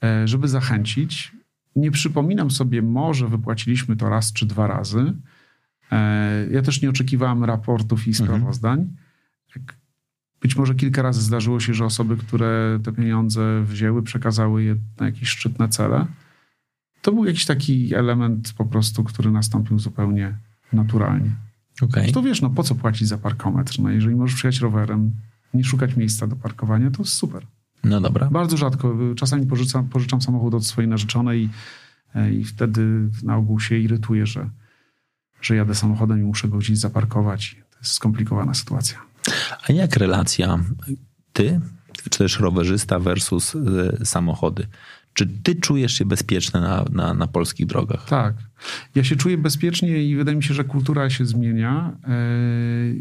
Speaker 2: yy, żeby zachęcić. Nie przypominam sobie, może wypłaciliśmy to raz czy dwa razy, ja też nie oczekiwałem raportów i mhm. sprawozdań. Być może kilka razy zdarzyło się, że osoby, które te pieniądze wzięły, przekazały je na jakieś szczytne cele. To był jakiś taki element po prostu, który nastąpił zupełnie naturalnie.
Speaker 1: Okay.
Speaker 2: To wiesz, no po co płacić za parkometr? No jeżeli możesz przyjechać rowerem, nie szukać miejsca do parkowania, to super.
Speaker 1: No dobra.
Speaker 2: Bardzo rzadko. Czasami pożyczam, pożyczam samochód od swojej narzeczonej i, i wtedy na ogół się irytuję, że, że jadę samochodem i muszę go gdzieś zaparkować. To jest skomplikowana sytuacja.
Speaker 1: A jak relacja ty, czy też rowerzysta versus y, samochody? Czy ty czujesz się bezpieczny na, na, na, polskich drogach?
Speaker 2: Tak. Ja się czuję bezpiecznie i wydaje mi się, że kultura się zmienia. E,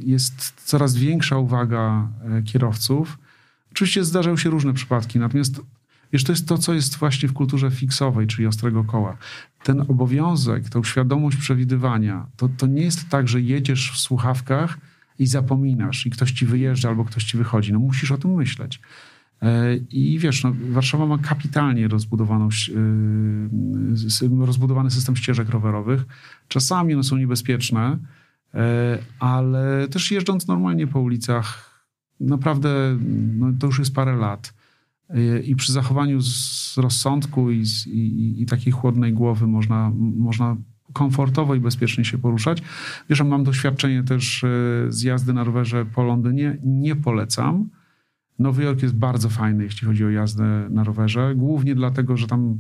Speaker 2: jest coraz większa uwaga e, kierowców. Oczywiście zdarzają się różne przypadki, natomiast wiesz, to jest to, co jest właśnie w kulturze fiksowej, czyli ostrego koła. Ten obowiązek, tą świadomość przewidywania, to, to nie jest tak, że jedziesz w słuchawkach i zapominasz i ktoś ci wyjeżdża albo ktoś ci wychodzi. No musisz o tym myśleć. E, I wiesz, no, Warszawa ma kapitalnie rozbudowaną, e, rozbudowany system ścieżek rowerowych. Czasami one są niebezpieczne, e, ale też jeżdżąc normalnie po ulicach, naprawdę no, to już jest parę lat. I przy zachowaniu z rozsądku i, i, i takiej chłodnej głowy można, można komfortowo i bezpiecznie się poruszać. Wiesz, mam doświadczenie też z jazdy na rowerze po Londynie. Nie polecam Nowy Jork jest bardzo fajny, jeśli chodzi o jazdę na rowerze, głównie dlatego, że tam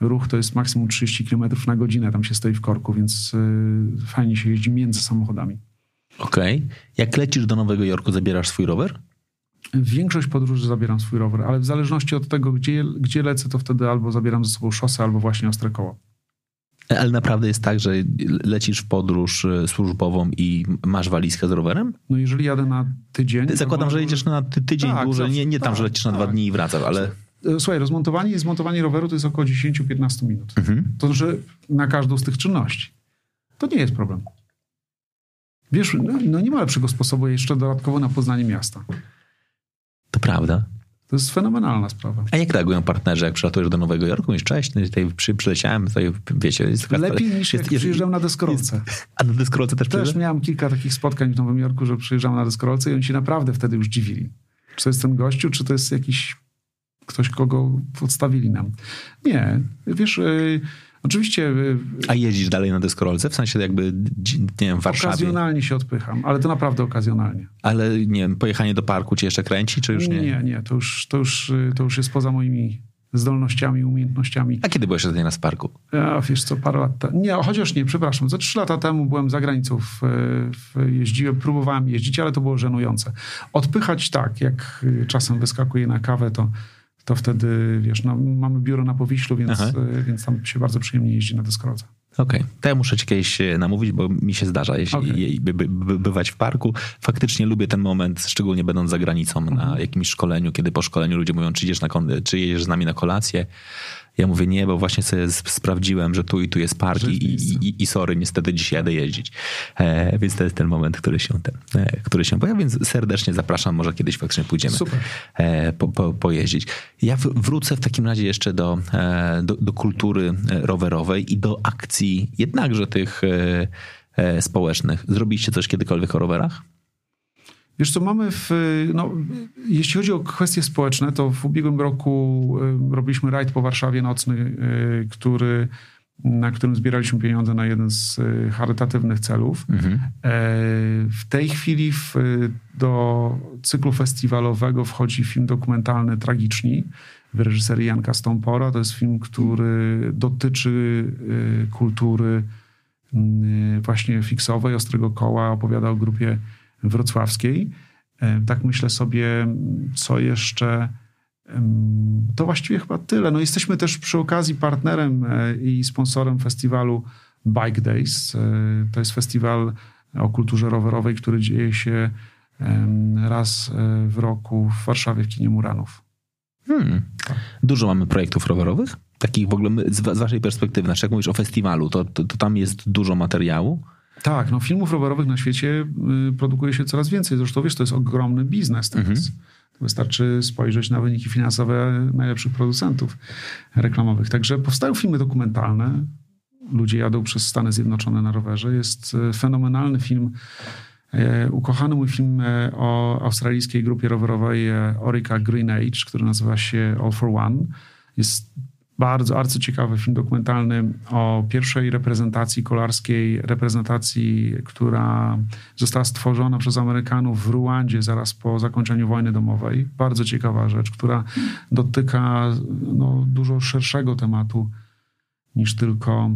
Speaker 2: ruch to jest maksimum 30 km na godzinę, tam się stoi w korku, więc y, fajnie się jeździ między samochodami.
Speaker 1: Okej. Okay. Jak lecisz do Nowego Jorku, zabierasz swój rower?
Speaker 2: Większość podróży zabieram swój rower, ale w zależności od tego, gdzie, gdzie lecę, to wtedy albo zabieram ze sobą szosę, albo właśnie ostre koło.
Speaker 1: Ale naprawdę jest tak, że lecisz w podróż e, służbową i masz walizkę z rowerem?
Speaker 2: No jeżeli jadę na tydzień...
Speaker 1: Zakładam, że jedziesz na ty tydzień tak, dłużej, nie, nie tak, tam, że lecisz na dwa tak. dni i wracasz, ale...
Speaker 2: E, słuchaj, rozmontowanie i zmontowanie roweru to jest około 10-15 minut. Mhm. To znaczy na każdą z tych czynności. To nie jest problem. Wiesz, no, no nie ma lepszego sposobu jeszcze dodatkowo na poznanie miasta.
Speaker 1: To prawda.
Speaker 2: To jest fenomenalna sprawa.
Speaker 1: A jak reagują partnerzy, jak przylatujesz do Nowego Jorku? Mówisz, cześć, no tutaj przy, przyleciałem, tutaj wiecie... Jest
Speaker 2: Lepiej niż jest, jak przyjeżdżam na deskorolce.
Speaker 1: a na deskorolce też
Speaker 2: Też miałem kilka takich spotkań w Nowym Jorku, że przyjeżdżam na deskorolce i oni się naprawdę wtedy już dziwili. Czy to jest ten gościu, czy to jest jakiś ktoś, kogo podstawili nam. Nie, wiesz... Yy, Oczywiście. Y,
Speaker 1: A jeździsz dalej na deskorolce? W sensie jakby, nie wiem, w Warszawie?
Speaker 2: Okazjonalnie się odpycham, ale to naprawdę okazjonalnie.
Speaker 1: Ale nie wiem, pojechanie do parku cię jeszcze kręci, czy już nie?
Speaker 2: Nie, nie, to już, to już, y, to już jest poza moimi zdolnościami, umiejętnościami.
Speaker 1: A kiedy byłeś ostatnio na Sparku?
Speaker 2: Ja, wiesz co, parę lat temu. Nie, chociaż nie, przepraszam. Za trzy lata temu byłem za granicą, w, w, jeździłem, próbowałem jeździć, ale to było żenujące. Odpychać tak, jak y, czasem wyskakuję na kawę, to to wtedy, wiesz, no, mamy biuro na Powiślu, więc, e, więc tam się bardzo przyjemnie jeździ na deskorolce.
Speaker 1: Okej, okay. to ja muszę ci kiedyś e, namówić, bo mi się zdarza jeśli, okay. by, by, by, bywać w parku. Faktycznie lubię ten moment, szczególnie będąc za granicą mhm. na jakimś szkoleniu, kiedy po szkoleniu ludzie mówią, czy, idziesz na, czy jedziesz z nami na kolację. Ja mówię nie, bo właśnie sobie sprawdziłem, że tu i tu jest park i, i, i, sorry, niestety dzisiaj jadę jeździć. E, więc to jest ten moment, który się, ten, e, który się pojawia, więc serdecznie zapraszam, może kiedyś faktycznie pójdziemy e, po, po, pojeździć. Ja w, wrócę w takim razie jeszcze do, e, do, do, kultury e, rowerowej i do akcji jednakże tych e, społecznych. Zrobiliście coś kiedykolwiek o rowerach?
Speaker 2: Wiesz co, mamy w, no, jeśli chodzi o kwestie społeczne, to w ubiegłym roku y, robiliśmy rajd po Warszawie nocny, y, który, na którym zbieraliśmy pieniądze na jeden z y, charytatywnych celów. Mhm. E, w tej chwili w, do cyklu festiwalowego wchodzi film dokumentalny Tragiczni w reżyserii Janka Stompora. To jest film, który dotyczy kultury właśnie fiksowej, Ostrego Koła, opowiada o grupie wrocławskiej. E, tak myślę sobie, co jeszcze. To właściwie chyba tyle. No jesteśmy też przy okazji partnerem e, i sponsorem festiwalu Bike Days. E, to jest festiwal o kulturze rowerowej, który dzieje się raz w roku w Warszawie w kinie Muranów.
Speaker 1: Hmm. Dużo mamy projektów rowerowych? Takich w ogóle z, waszej perspektywy, znaczy jak mówisz o festiwalu, to, to, to tam jest dużo materiału?
Speaker 2: Tak, no filmów rowerowych na świecie y, produkuje się coraz więcej. Zresztą wiesz, to jest ogromny biznes teraz. Mhm. Wystarczy spojrzeć na wyniki finansowe najlepszych producentów reklamowych. Także powstają filmy dokumentalne. Ludzie jadą przez Stany Zjednoczone na rowerze. Jest y, fenomenalny film, y, ukochany mój film o australijskiej grupie rowerowej Orica Green Age, który nazywa się All for One. Jest bardzo arcyciekawy film dokumentalny o pierwszej reprezentacji kolarskiej, reprezentacji, która została stworzona przez Amerykanów w Ruandzie zaraz po zakończeniu wojny domowej. Bardzo ciekawa rzecz, która dotyka no, dużo szerszego tematu niż tylko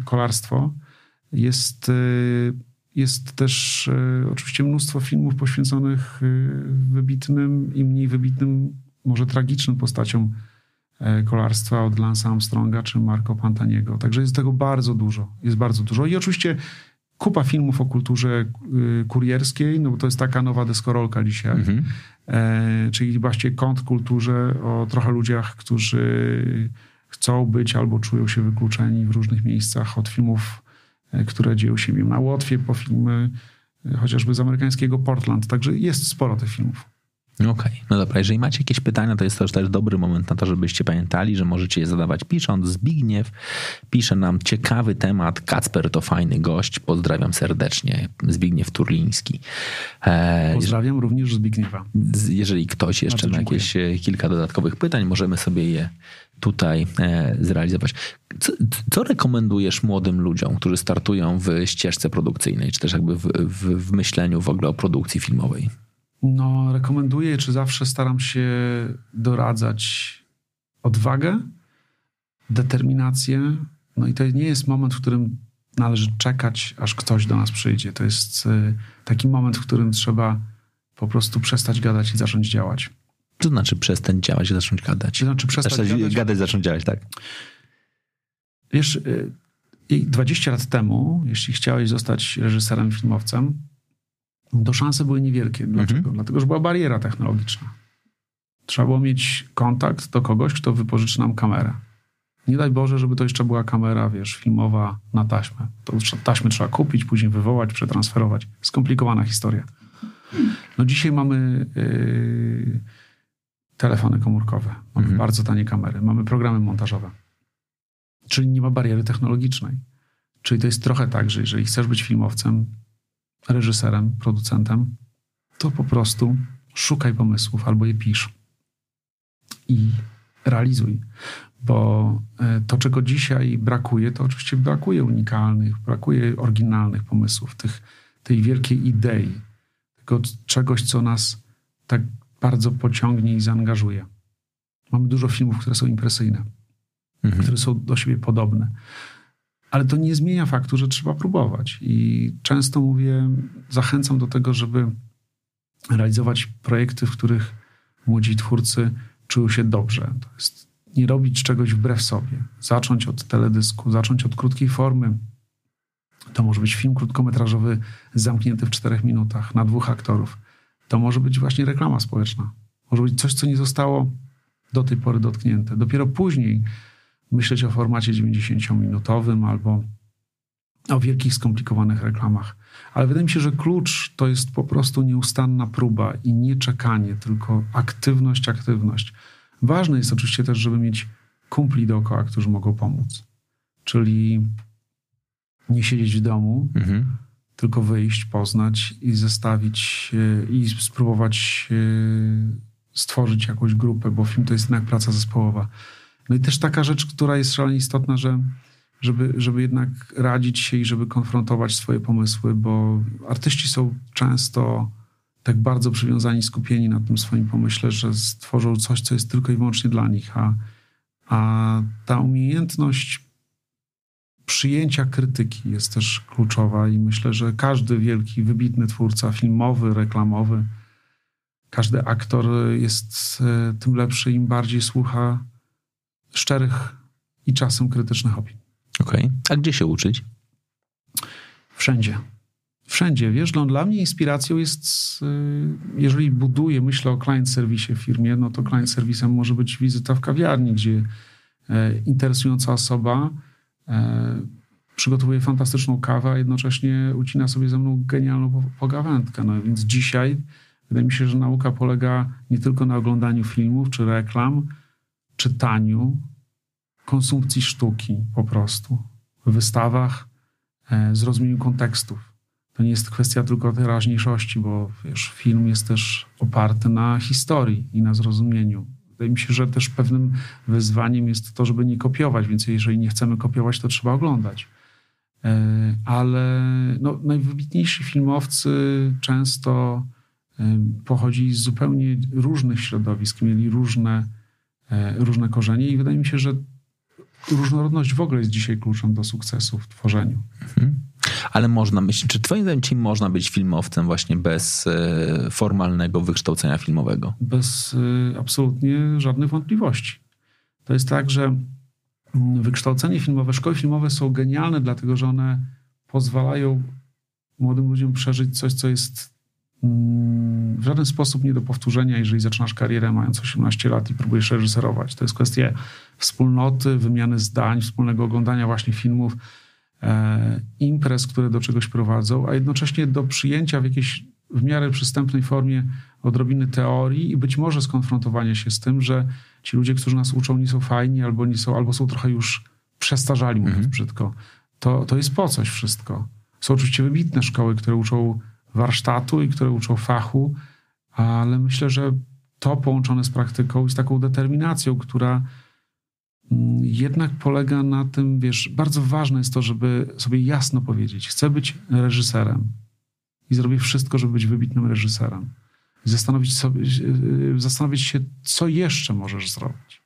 Speaker 2: y, kolarstwo. Jest, y, jest też y, oczywiście mnóstwo filmów poświęconych wybitnym i mniej wybitnym, może tragicznym postaciom kolarstwa od Lance Armstronga czy Marco Pantaniego. Także jest tego bardzo dużo. Jest bardzo dużo. I oczywiście kupa filmów o kulturze y, kurierskiej, no bo to jest taka nowa deskorolka dzisiaj. Mhm. E, czyli właśnie kontrkulturze o trochę ludziach, którzy chcą być albo czują się wykluczeni w różnych miejscach od filmów, e, które dzieją się na Łotwie, po filmy e, chociażby z amerykańskiego Portland. Także jest sporo tych filmów.
Speaker 1: Okej, okay. no dobra. Jeżeli macie jakieś pytania, to jest to też dobry moment na to, żebyście pamiętali, że możecie je zadawać pisząc. Zbigniew pisze nam ciekawy temat. Kacper to fajny gość. Pozdrawiam serdecznie. Zbigniew Turliński.
Speaker 2: E, Pozdrawiam również Zbigniewa.
Speaker 1: Jeżeli ktoś jeszcze ma jakieś e, kilka dodatkowych pytań, możemy sobie je tutaj e, zrealizować. Co, co, rekomendujesz młodym ludziom, którzy startują w ścieżce produkcyjnej, czy też jakby w, w, w myśleniu w ogóle o produkcji filmowej?
Speaker 2: No, rekomenduję, czy zawsze staram się doradzać odwagę, determinację. No i to nie jest moment, w którym należy czekać, aż ktoś do nas przyjdzie. To jest y, taki moment, w którym trzeba po prostu przestać gadać i zacząć działać.
Speaker 1: Co znaczy przestać działać i zacząć gadać?
Speaker 2: To znaczy przestać
Speaker 1: znaczy, gadać, gadać zacząć działać, tak?
Speaker 2: Wiesz, 20 y, lat temu, jeśli chciałeś zostać reżyserem, filmowcem, to szanse były niewielkie. Dlaczego? Mhm. Dlatego, że była bariera technologiczna. Trzeba było mieć kontakt do kogoś, kto wypożyczy nam kamerę. Nie daj Boże, żeby to jeszcze była kamera, wiesz, filmowa na taśmę. To taśmy trzeba kupić, później wywołać, przetransferować. Skomplikowana historia. No dzisiaj mamy yy, telefony komórkowe, mamy mhm. bardzo tanie kamery, mamy programy montażowe. Czyli nie ma bariery technologicznej. Czyli to jest trochę tak, że jeżeli chcesz być filmowcem, reżyserem, producentem, to po prostu szukaj pomysłów albo je pisz i realizuj. Bo e, to, czego dzisiaj brakuje, to oczywiście brakuje unikalnych, brakuje oryginalnych pomysłów, tych, tej wielkiej idei, tego czegoś, co nas tak bardzo pociągnie i zaangażuje. Mamy dużo filmów, które są impresyjne, mhm. które są do siebie podobne. Ale to nie zmienia faktu, że trzeba próbować. I często mówię, zachęcam do tego, żeby realizować projekty, w których młodzi twórcy czują się dobrze. To jest nie robić czegoś wbrew sobie. Zacząć od teledysku, zacząć od krótkiej formy. To może być film krótkometrażowy zamknięty w czterech minutach na dwóch aktorów. To może być właśnie reklama społeczna. Może być coś, co nie zostało do tej pory dotknięte. Dopiero później myśleć o formacie 90-minutowym albo o wielkich, skomplikowanych reklamach. Ale wydaje mi się, że klucz to jest po prostu nieustanna próba i nie czekanie, tylko aktywność, aktywność. Ważne jest oczywiście też, żeby mieć kumpli dookoła, którzy mogą pomóc. Czyli nie siedzieć w domu, mhm. tylko wyjść, poznać i zestawić i spróbować stworzyć jakąś grupę, bo film to jest jednak praca zespołowa. No i też taka rzecz, która jest szalenie istotna, że żeby, żeby jednak radzić się i żeby konfrontować swoje pomysły, bo artyści są często tak bardzo przywiązani, skupieni na tym swoim pomyśle, że stworzą coś, co jest tylko i wyłącznie dla nich, a, a ta umiejętność przyjęcia krytyki jest też kluczowa i myślę, że każdy wielki, wybitny twórca filmowy, reklamowy, każdy aktor jest e, tym lepszy, im bardziej słucha szczerych i czasem krytycznych opinii.
Speaker 1: Okej. Okay. A gdzie się uczyć?
Speaker 2: Wszędzie. Wszędzie. Wiesz, no, dla mnie inspiracją jest, y, jeżeli buduję, myślę o client serwisie w firmie, no to client serwisem może być wizyta w kawiarni, gdzie e, interesująca osoba e, przygotowuje fantastyczną kawę, a jednocześnie ucina sobie ze mną genialną pogawędkę. No więc dzisiaj wydaje mi się, że nauka polega nie tylko na oglądaniu filmów czy reklam, czytaniu, konsumpcji sztuki po prostu, w wystawach, e, zrozumieniu kontekstów. To nie jest kwestia tylko teraźniejszości, bo wiesz, film jest też oparty na historii i na zrozumieniu Wydaje mi się, że też pewnym wyzwaniem jest to, żeby nie kopiować, więc jeżeli nie chcemy kopiować, to trzeba oglądać. E, ale no, najwybitniejsi filmowcy często e, pochodzili z zupełnie różnych środowisk, mieli różne, różne korzenie i wydaje mi się, że różnorodność w ogóle jest dzisiaj kluczem do sukcesu w tworzeniu. Mhm.
Speaker 1: Ale można myśleć, czy twoim zdaniem można być filmowcem właśnie bez formalnego wykształcenia filmowego?
Speaker 2: Bez absolutnie żadnych wątpliwości. To jest tak, że wykształcenie filmowe, szkoły filmowe są genialne, dlatego że one pozwalają młodym ludziom przeżyć coś, co jest mm, w żaden sposób nie do powtórzenia, jeżeli zaczynasz karierę mając 18 lat i próbujesz reżyserować. To jest kwestia wspólnoty, wymiany zdań, wspólnego oglądania właśnie filmów, e, imprez, które do czegoś prowadzą, a jednocześnie do przyjęcia w jakiejś w miarę przystępnej formie odrobiny teorii i być może skonfrontowania się z tym, że ci ludzie, którzy nas uczą, nie są fajni albo, nie są, albo są trochę już przestarzali, mówiąc mhm. brzydko. To, to jest po coś wszystko. Są oczywiście wybitne szkoły, które uczą warsztatu i które uczą fachu, ale myślę, że to połączone z praktyką i z taką determinacją, która mm, jednak polega na tym, wiesz, bardzo ważne jest to, żeby sobie jasno powiedzieć, chcę być reżyserem i zrobię wszystko, żeby być wybitnym reżyserem zastanowić, sobie, e, zastanowić się, co jeszcze możesz zrobić.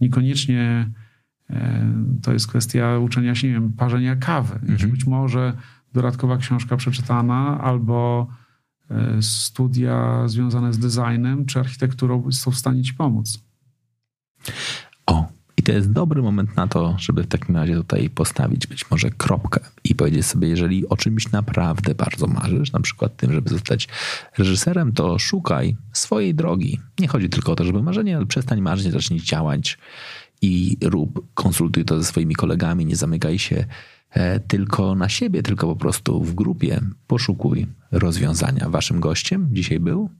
Speaker 2: Niekoniecznie e, to jest kwestia uczenia się, nie wiem, parzenia kawy. Mhm. Być może dodatkowa książka przeczytana albo e, studia związane z designem czy architekturą są w stanie ci pomóc.
Speaker 1: I to jest dobry moment na to, żeby w takim razie tutaj postawić być może kropkę i powiedzieć sobie, jeżeli o czymś naprawdę bardzo marzysz, na przykład tym, żeby zostać reżyserem, to szukaj swojej drogi. Nie chodzi tylko o to, żeby marzenie, ale przestań marzyć, zacznij działać i rób, konsultuj to ze swoimi kolegami, nie zamykaj się tylko na siebie, tylko po prostu w grupie poszukuj rozwiązania. Waszym gościem dzisiaj był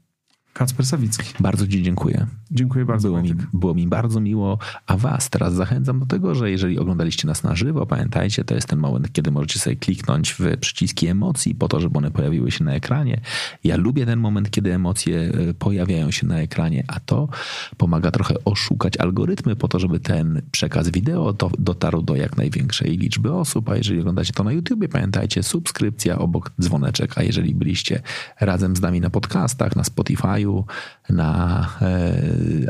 Speaker 2: Kacper Sawicki.
Speaker 1: Bardzo Ci dziękuję.
Speaker 2: Dziękuję bardzo.
Speaker 1: Było mi, było mi, bardzo miło. A Was teraz zachęcam do tego, że jeżeli oglądaliście nas na żywo, pamiętajcie, to jest ten moment, kiedy możecie sobie kliknąć w przyciski emocji po to, żeby one pojawiły się na ekranie. Ja lubię ten moment, kiedy emocje e, pojawiają się na ekranie, a to pomaga trochę oszukać algorytmy po to, żeby ten przekaz wideo do, dotarł do jak największej liczby osób. A jeżeli oglądacie to na YouTubie, pamiętajcie, subskrypcja obok dzwoneczek. A jeżeli byliście razem z nami na podcastach, na Spotify, na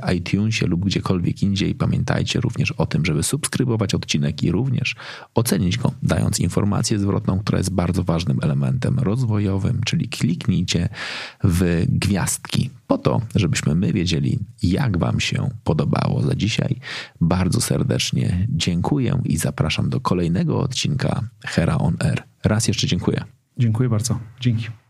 Speaker 1: e, iTunesie lub gdziekolwiek indziej. Pamiętajcie również o tym, żeby subskrybować odcinek i również ocenić go, dając informację zwrotną, która jest bardzo ważnym elementem rozwojowym, czyli kliknijcie w gwiazdki po to, żebyśmy my wiedzieli, jak Wam się podobało. Za dzisiaj bardzo serdecznie dziękuję i zapraszam do kolejnego odcinka Hera on Air. Raz jeszcze dziękuję.
Speaker 2: Dziękuję bardzo. Dzięki.